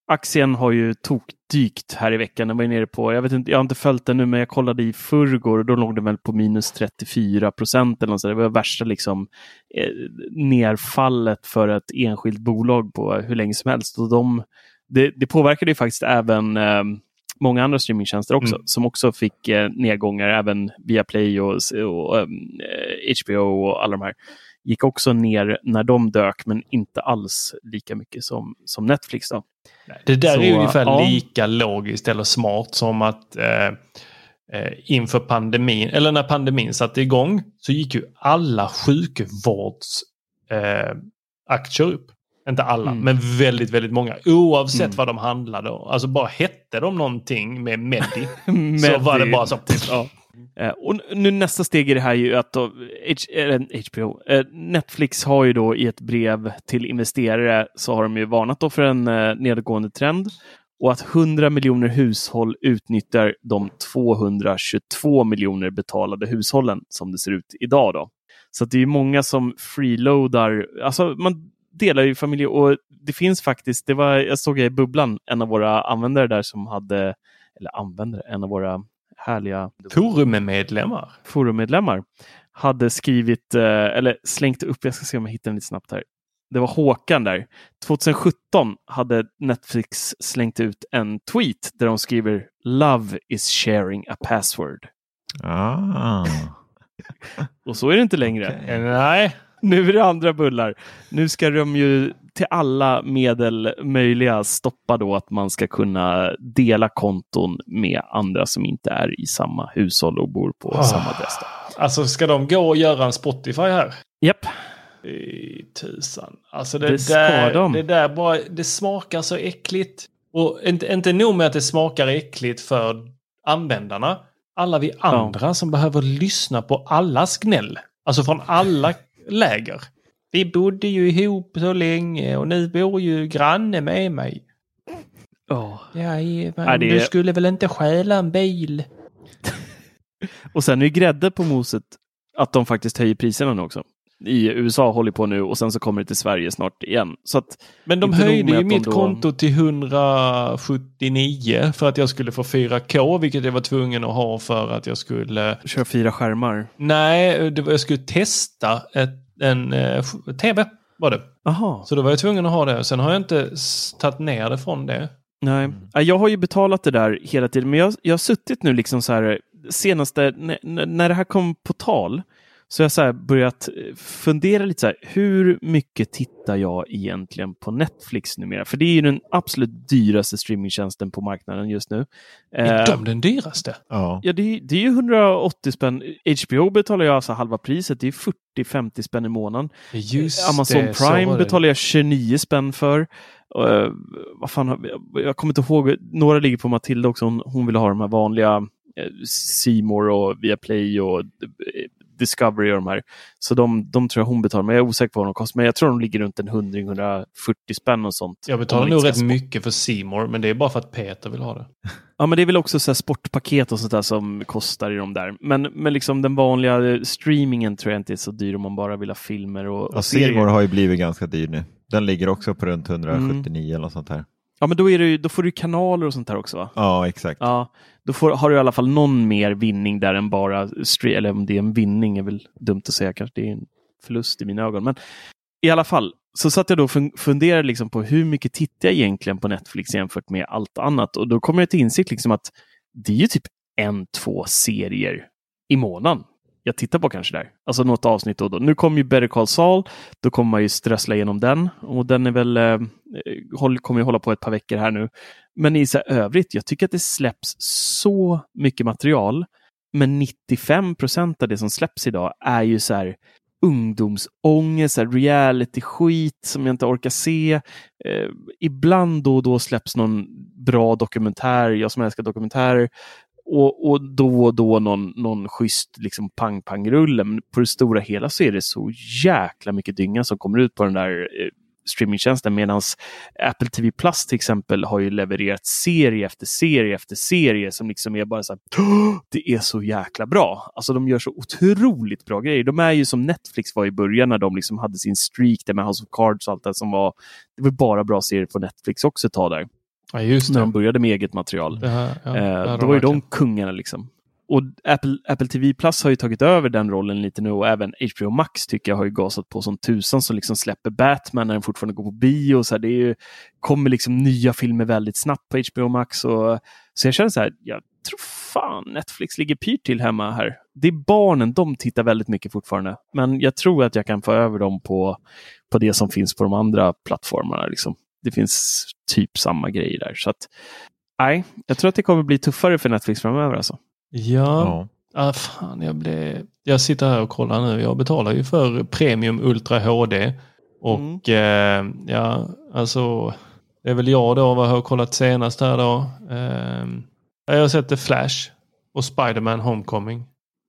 aktien har ju tokdykt här i veckan. Den var nere på, jag vet inte, jag har inte följt den nu, men jag kollade i förrgår och då låg den väl på minus 34 procent eller något sånt. Det var värsta liksom eh, nerfallet för ett enskilt bolag på hur länge som helst. Och de, det, det påverkade ju faktiskt även eh, många andra streamingtjänster också, Mm. som också fick eh, nedgångar, även via Play och, och eh, HBO och alla de här gick också ner när de dök, men inte alls lika mycket som, som Netflix. Då. Det där Så, är ungefär ja. lika logiskt eller smart som att eh, eh, inför pandemin, eller när pandemin satte igång, så gick ju alla sjukvårdsaktier eh, upp. Inte alla, Mm. men väldigt, väldigt många. Oavsett Mm. vad de handlade. Alltså bara hette de någonting med Medi, (laughs) så var det bara så. Ja. Eh, och nu nästa steg i det här är ju att då, H, eh, HBO, eh, Netflix har ju då i ett brev till investerare så har de ju varnat då för en eh, nedgående trend och att 100 miljoner hushåll utnyttjar de 222 miljoner betalade hushållen som det ser ut idag. Då. Så att det är många som freeloadar. Alltså man delar ju familj och det finns faktiskt, det var, jag såg i bubblan, en av våra användare där som hade, eller användare, en av våra härliga Forummedlemmar. forummedlemmar hade skrivit, eh, eller slängt upp, jag ska se om jag hittar den lite snabbt här. Det var Håkan där. 2017 hade Netflix slängt ut en tweet där de skriver Love is sharing a password. Ah. Och så är det inte längre. Eh, Nej. Nu är det andra bullar. Nu ska de ju till alla medel möjliga stoppa då att man ska kunna dela konton med andra som inte är i samma hushåll och bor på Ah. samma adress. Alltså ska de gå och göra en Spotify här? Japp. I tusan. Alltså det, Det där, de. det där bara, det smakar så äckligt. Och inte, inte nog med att det smakar äckligt för användarna. Alla vi andra som behöver lyssna på allas gnäll. Alltså från alla läger. Vi bodde ju ihop så länge och nu bor ju granne med mig. Ja. Ja, Nej, det du skulle väl inte stjäla en bil? (laughs) Och sen är grädde på moset att de faktiskt höjer priserna nu också. I USA håller på nu och sen så kommer det till Sverige snart igen. Så att, Men de höjde ju mitt då- konto till 179 för att jag skulle få 4K, vilket jag var tvungen att ha för att jag skulle... Köra fyra skärmar. Nej, det var, jag skulle testa ett, en eh, tv. Var det. Aha. Så då var jag tvungen att ha det. Sen har jag inte tagit ner det från det. Nej, Ja, jag har ju betalat det där hela tiden, men jag, jag har suttit nu liksom så här senaste, när, när det här kom på tal, så har jag så här börjat eh, fundera lite så här, hur mycket tittar jag egentligen på Netflix numera? För det är ju den absolut dyraste streamingtjänsten på marknaden just nu. Är Eh, de den dyraste? Ja. Ja, det är, det är ju 180 spänn. HBO betalar jag alltså halva priset. Det är 40-50 spänn i månaden. Just Amazon det, så Prime betalar jag 29 spänn för. Och, eh, vad fan, har vi- jag kommer inte ihåg. Några ligger på Matilda också. Hon, hon vill ha de här vanliga eh, More och Viaplay och eh, Discovery och de här. Så de, de tror jag hon betalar. Men jag är osäker på vad de kostar. Men jag tror de ligger runt en 100-140 spänn och sånt. Jag betalar nog rätt mycket för Seymour, men det är bara för att Peter vill ha det. (laughs) Ja, men det är väl också så här sportpaket och sånt där som kostar i de där. Men, men liksom den vanliga streamingen tror jag inte är så dyr om man bara vill ha filmer och, Ja, och serier. Simor har ju blivit ganska dyr nu. Den ligger också på runt 179 eller något sånt här. Ja, men då, det, då får du kanaler och sånt där också va? Ja, exakt. Ja, då får, har du i alla fall någon mer vinning där än bara stream. Eller om det är en vinning är väl dumt att säga kanske. Det är en förlust i mina ögon. Men i alla fall så satt jag då och fun- funderade liksom på hur mycket tittar jag egentligen på Netflix jämfört med allt annat. Och då kommer jag till insikt liksom att det är ju typ en, två serier i månaden jag tittar på kanske där. Alltså något avsnitt då och då. Nu kommer ju Better Call Saul. Då kommer man ju strössla igenom den. Och den är väl, eh, eh håll, kommer ju hålla på ett par veckor här nu. Men i så här övrigt, jag tycker att det släpps så mycket material. Men 95 procent av det som släpps idag är ju så här ungdomsångest, reality-skit som jag inte orkar se. Eh, ibland då och då släpps någon bra dokumentär, jag som älskar dokumentärer. Och, och då och då någon, någon schysst liksom pang-pang-rulle. Men på det stora hela så är det så jäkla mycket dynga som kommer ut på den där eh, streamingtjänsten. Medan Apple TV Plus till exempel har ju levererat serie efter serie efter serie som liksom är bara så här, det är så jäkla bra. Alltså de gör så otroligt bra grejer. De är ju som Netflix var i början när de liksom hade sin streak där med House of Cards och allt det som var. Det var bara bra serier på Netflix också ett tag där. Ja, När de började med eget material. Det här, ja, Eh, då var ju de kungarna liksom. Och Apple, Apple TV Plus har ju tagit över den rollen lite nu och även HBO Max tycker jag har ju gasat på som tusan som liksom släpper Batman när den fortfarande går på bio. Så här, det är ju, kommer liksom nya filmer väldigt snabbt på HBO Max. Och, så jag känner så här, jag tror fan Netflix ligger pyrt till hemma här. Det är barnen, de tittar väldigt mycket fortfarande. Men jag tror att jag kan få över dem på, på det som finns på de andra plattformarna. Liksom. Det finns typ samma grejer där. Så att, nej, jag tror att det kommer bli tuffare för Netflix framöver. Alltså. Ja. Ah, fan, jag, blev... jag sitter här och kollar nu. Jag betalar ju för Premium Ultra HD. Och eh, ja, alltså det är väl jag då, vad har jag kollat senast här då? Eh, jag har sett The Flash och Spider-Man Homecoming.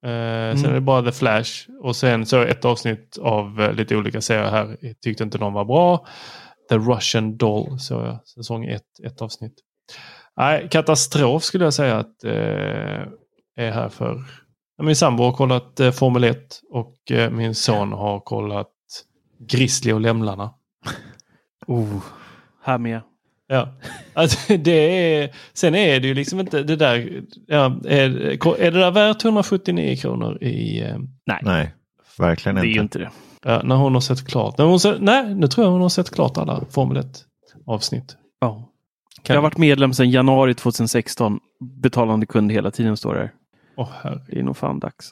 Eh, Sen är det bara The Flash och sen så ett avsnitt av eh, lite olika serier här. Jag tyckte inte de var bra. The Russian Doll så jag, säsong ett, ett avsnitt. Nej, katastrof skulle jag säga att eh, är här för Min sambo har kollat eh, Formel 1 och eh, min son har kollat Grizzly och Lämlarna. (laughs) Oh, här med. Ja, alltså, det är, sen är det ju liksom inte det där. Ja, är, är det där värt 179 kronor i... eh, Nej, Nej, verkligen det är inte. ju inte det. Ja, när hon har sett klart. När hon sett, nej, nu tror jag hon har sett klart alla Formel 1 avsnitt. Ja. Kan- Jag har varit medlem sedan januari 2016. Betalande kund hela tiden står det. Åh, herre. Det är nog fan dags.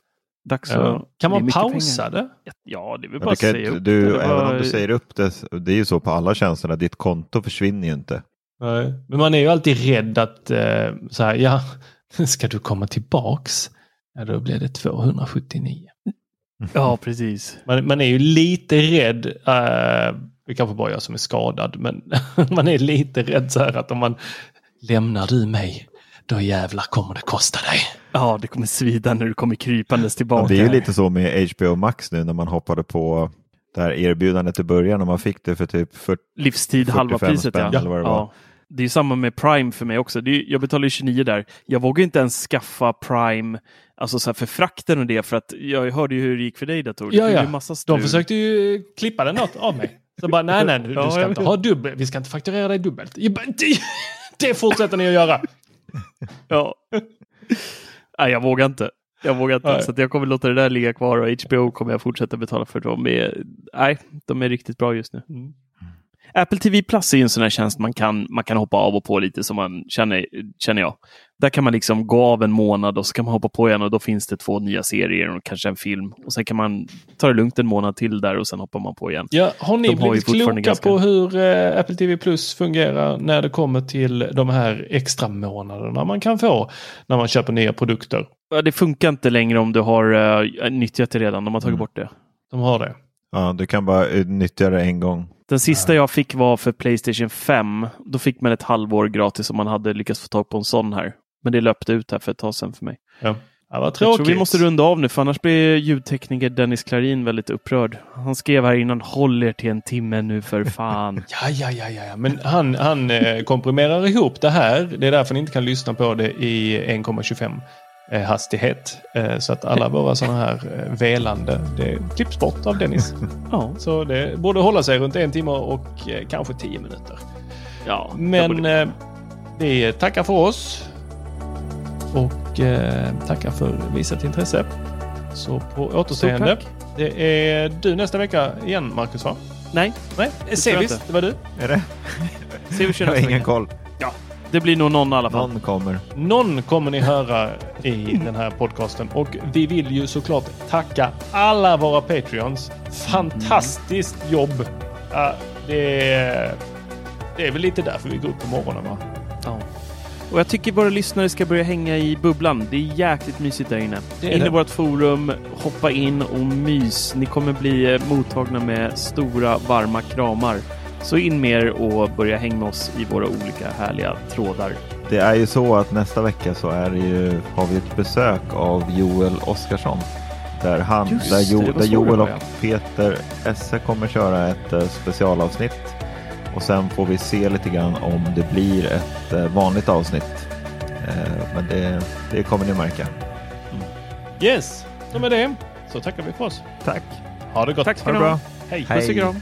Dags Ja. att... Kan man pausa pengar. det? Ja, det är väl bara att säga upp du, det. även var- om du säger upp det, det är ju så på alla tjänsterna, ditt konto försvinner ju inte. Nej. Men man är ju alltid rädd att eh, så här, ja, (laughs) ska du komma tillbaks? Ja, då blir det 279. (laughs) Ja, precis. Man, man är ju lite rädd, eh, det kanske bara jag som är skadad, men (laughs) man är lite rädd så här att om man lämnar du mig, då jävlar kommer det kosta dig. Ja, det kommer svida när du kommer krypandes tillbaka. Det är ju lite så med HBO Max nu när man hoppade på det här erbjudandet i början och man fick det för typ 40, Livstid, halva 45 priset. Ja. spänn eller vad det var. Det är samma med Prime för mig också. Är, jag betalar ju 29 där. Jag vågar inte ens skaffa Prime alltså så för frakten och det för att jag hörde ju hur det gick för dig Dator. Ja, ja. De försökte ju klippa den åt- av mig. Så bara, nej, nej, du, du ska inte ha dubbel, vi ska inte fakturera dig dubbelt. Det, fortsätter ni att göra. Ja. Nej, jag vågar inte. Jag vågar inte. Nej. Så jag kommer låta det där ligga kvar och HBO kommer jag fortsätta betala för. De är, nej, de är riktigt bra just nu. Mm. Apple TV Plus är ju en sån här tjänst man kan, man kan hoppa av och på lite som man känner, känner jag. Där kan man liksom gå av en månad och så kan man hoppa på igen och då finns det två nya serier och kanske en film. Och sen kan man ta det lugnt en månad till där och sen hoppar man på igen. Ja, har ni De har blivit fortfarande kloka ganska- på hur eh, Apple TV Plus fungerar när det kommer till de här extra månaderna man kan få när man köper nya produkter? Ja, Det funkar inte längre om du har uh, nyttjat det redan. De har tagit Mm. bort det. De har det. Ja, du kan bara eh, nyttja det en gång. Den sista jag fick var för Playstation 5. Då fick man ett halvår gratis om man hade lyckats få tag på en sån här. Men det löpte ut här för ett tag sedan för mig. Ja, ja vad Jag tråkigt. tror vi måste runda av nu för annars blir ljudtekniker Dennis Klarin väldigt upprörd. Han skrev här innan, håll er till en timme nu för fan. (laughs) Ja, ja, ja, ja, men han, han eh, komprimerar ihop det här. Det är därför ni inte kan lyssna på det i 1,25 eh, hastighet. Eh, så att alla våra sådana här eh, velande, det klipps bort av Dennis. (laughs) ja, Så det borde hålla sig runt en timme och eh, kanske tio minuter. ja Men eh, vi tackar för oss. Och eh, tackar för visat intresse. Så på återseende. Det är du nästa vecka igen Marcus va? Nej, Nej, inte. det var du. Är det? se vi kör (laughs) Jag har ingen koll. Det blir nog någon i alla fall. Någon kommer. Någon kommer ni höra i den här podcasten och vi vill ju såklart tacka alla våra Patreons. Fantastiskt jobb! Ja, det, är, det är väl lite därför vi går upp på morgonen va? Ja. Och jag tycker våra lyssnare ska börja hänga i bubblan. Det är jäkligt mysigt där inne. In i vårt forum, hoppa in och mys. Ni kommer bli mottagna med stora varma kramar. Så in med er och börja hänga med oss i våra olika härliga trådar. Det är ju så att nästa vecka så är det ju, har vi ett besök av Joel Oskarsson. Där, han, Just där, jo, där Joel och. Peter Esse kommer köra ett eh, specialavsnitt. Och sen får vi se lite grann om det blir ett eh, vanligt avsnitt. Eh, men det, det kommer ni märka. Yes, så med det så tackar vi för oss. Tack! Ha det gott. Tack ska ni ha. bra! Hej! Puss och Hej. kram.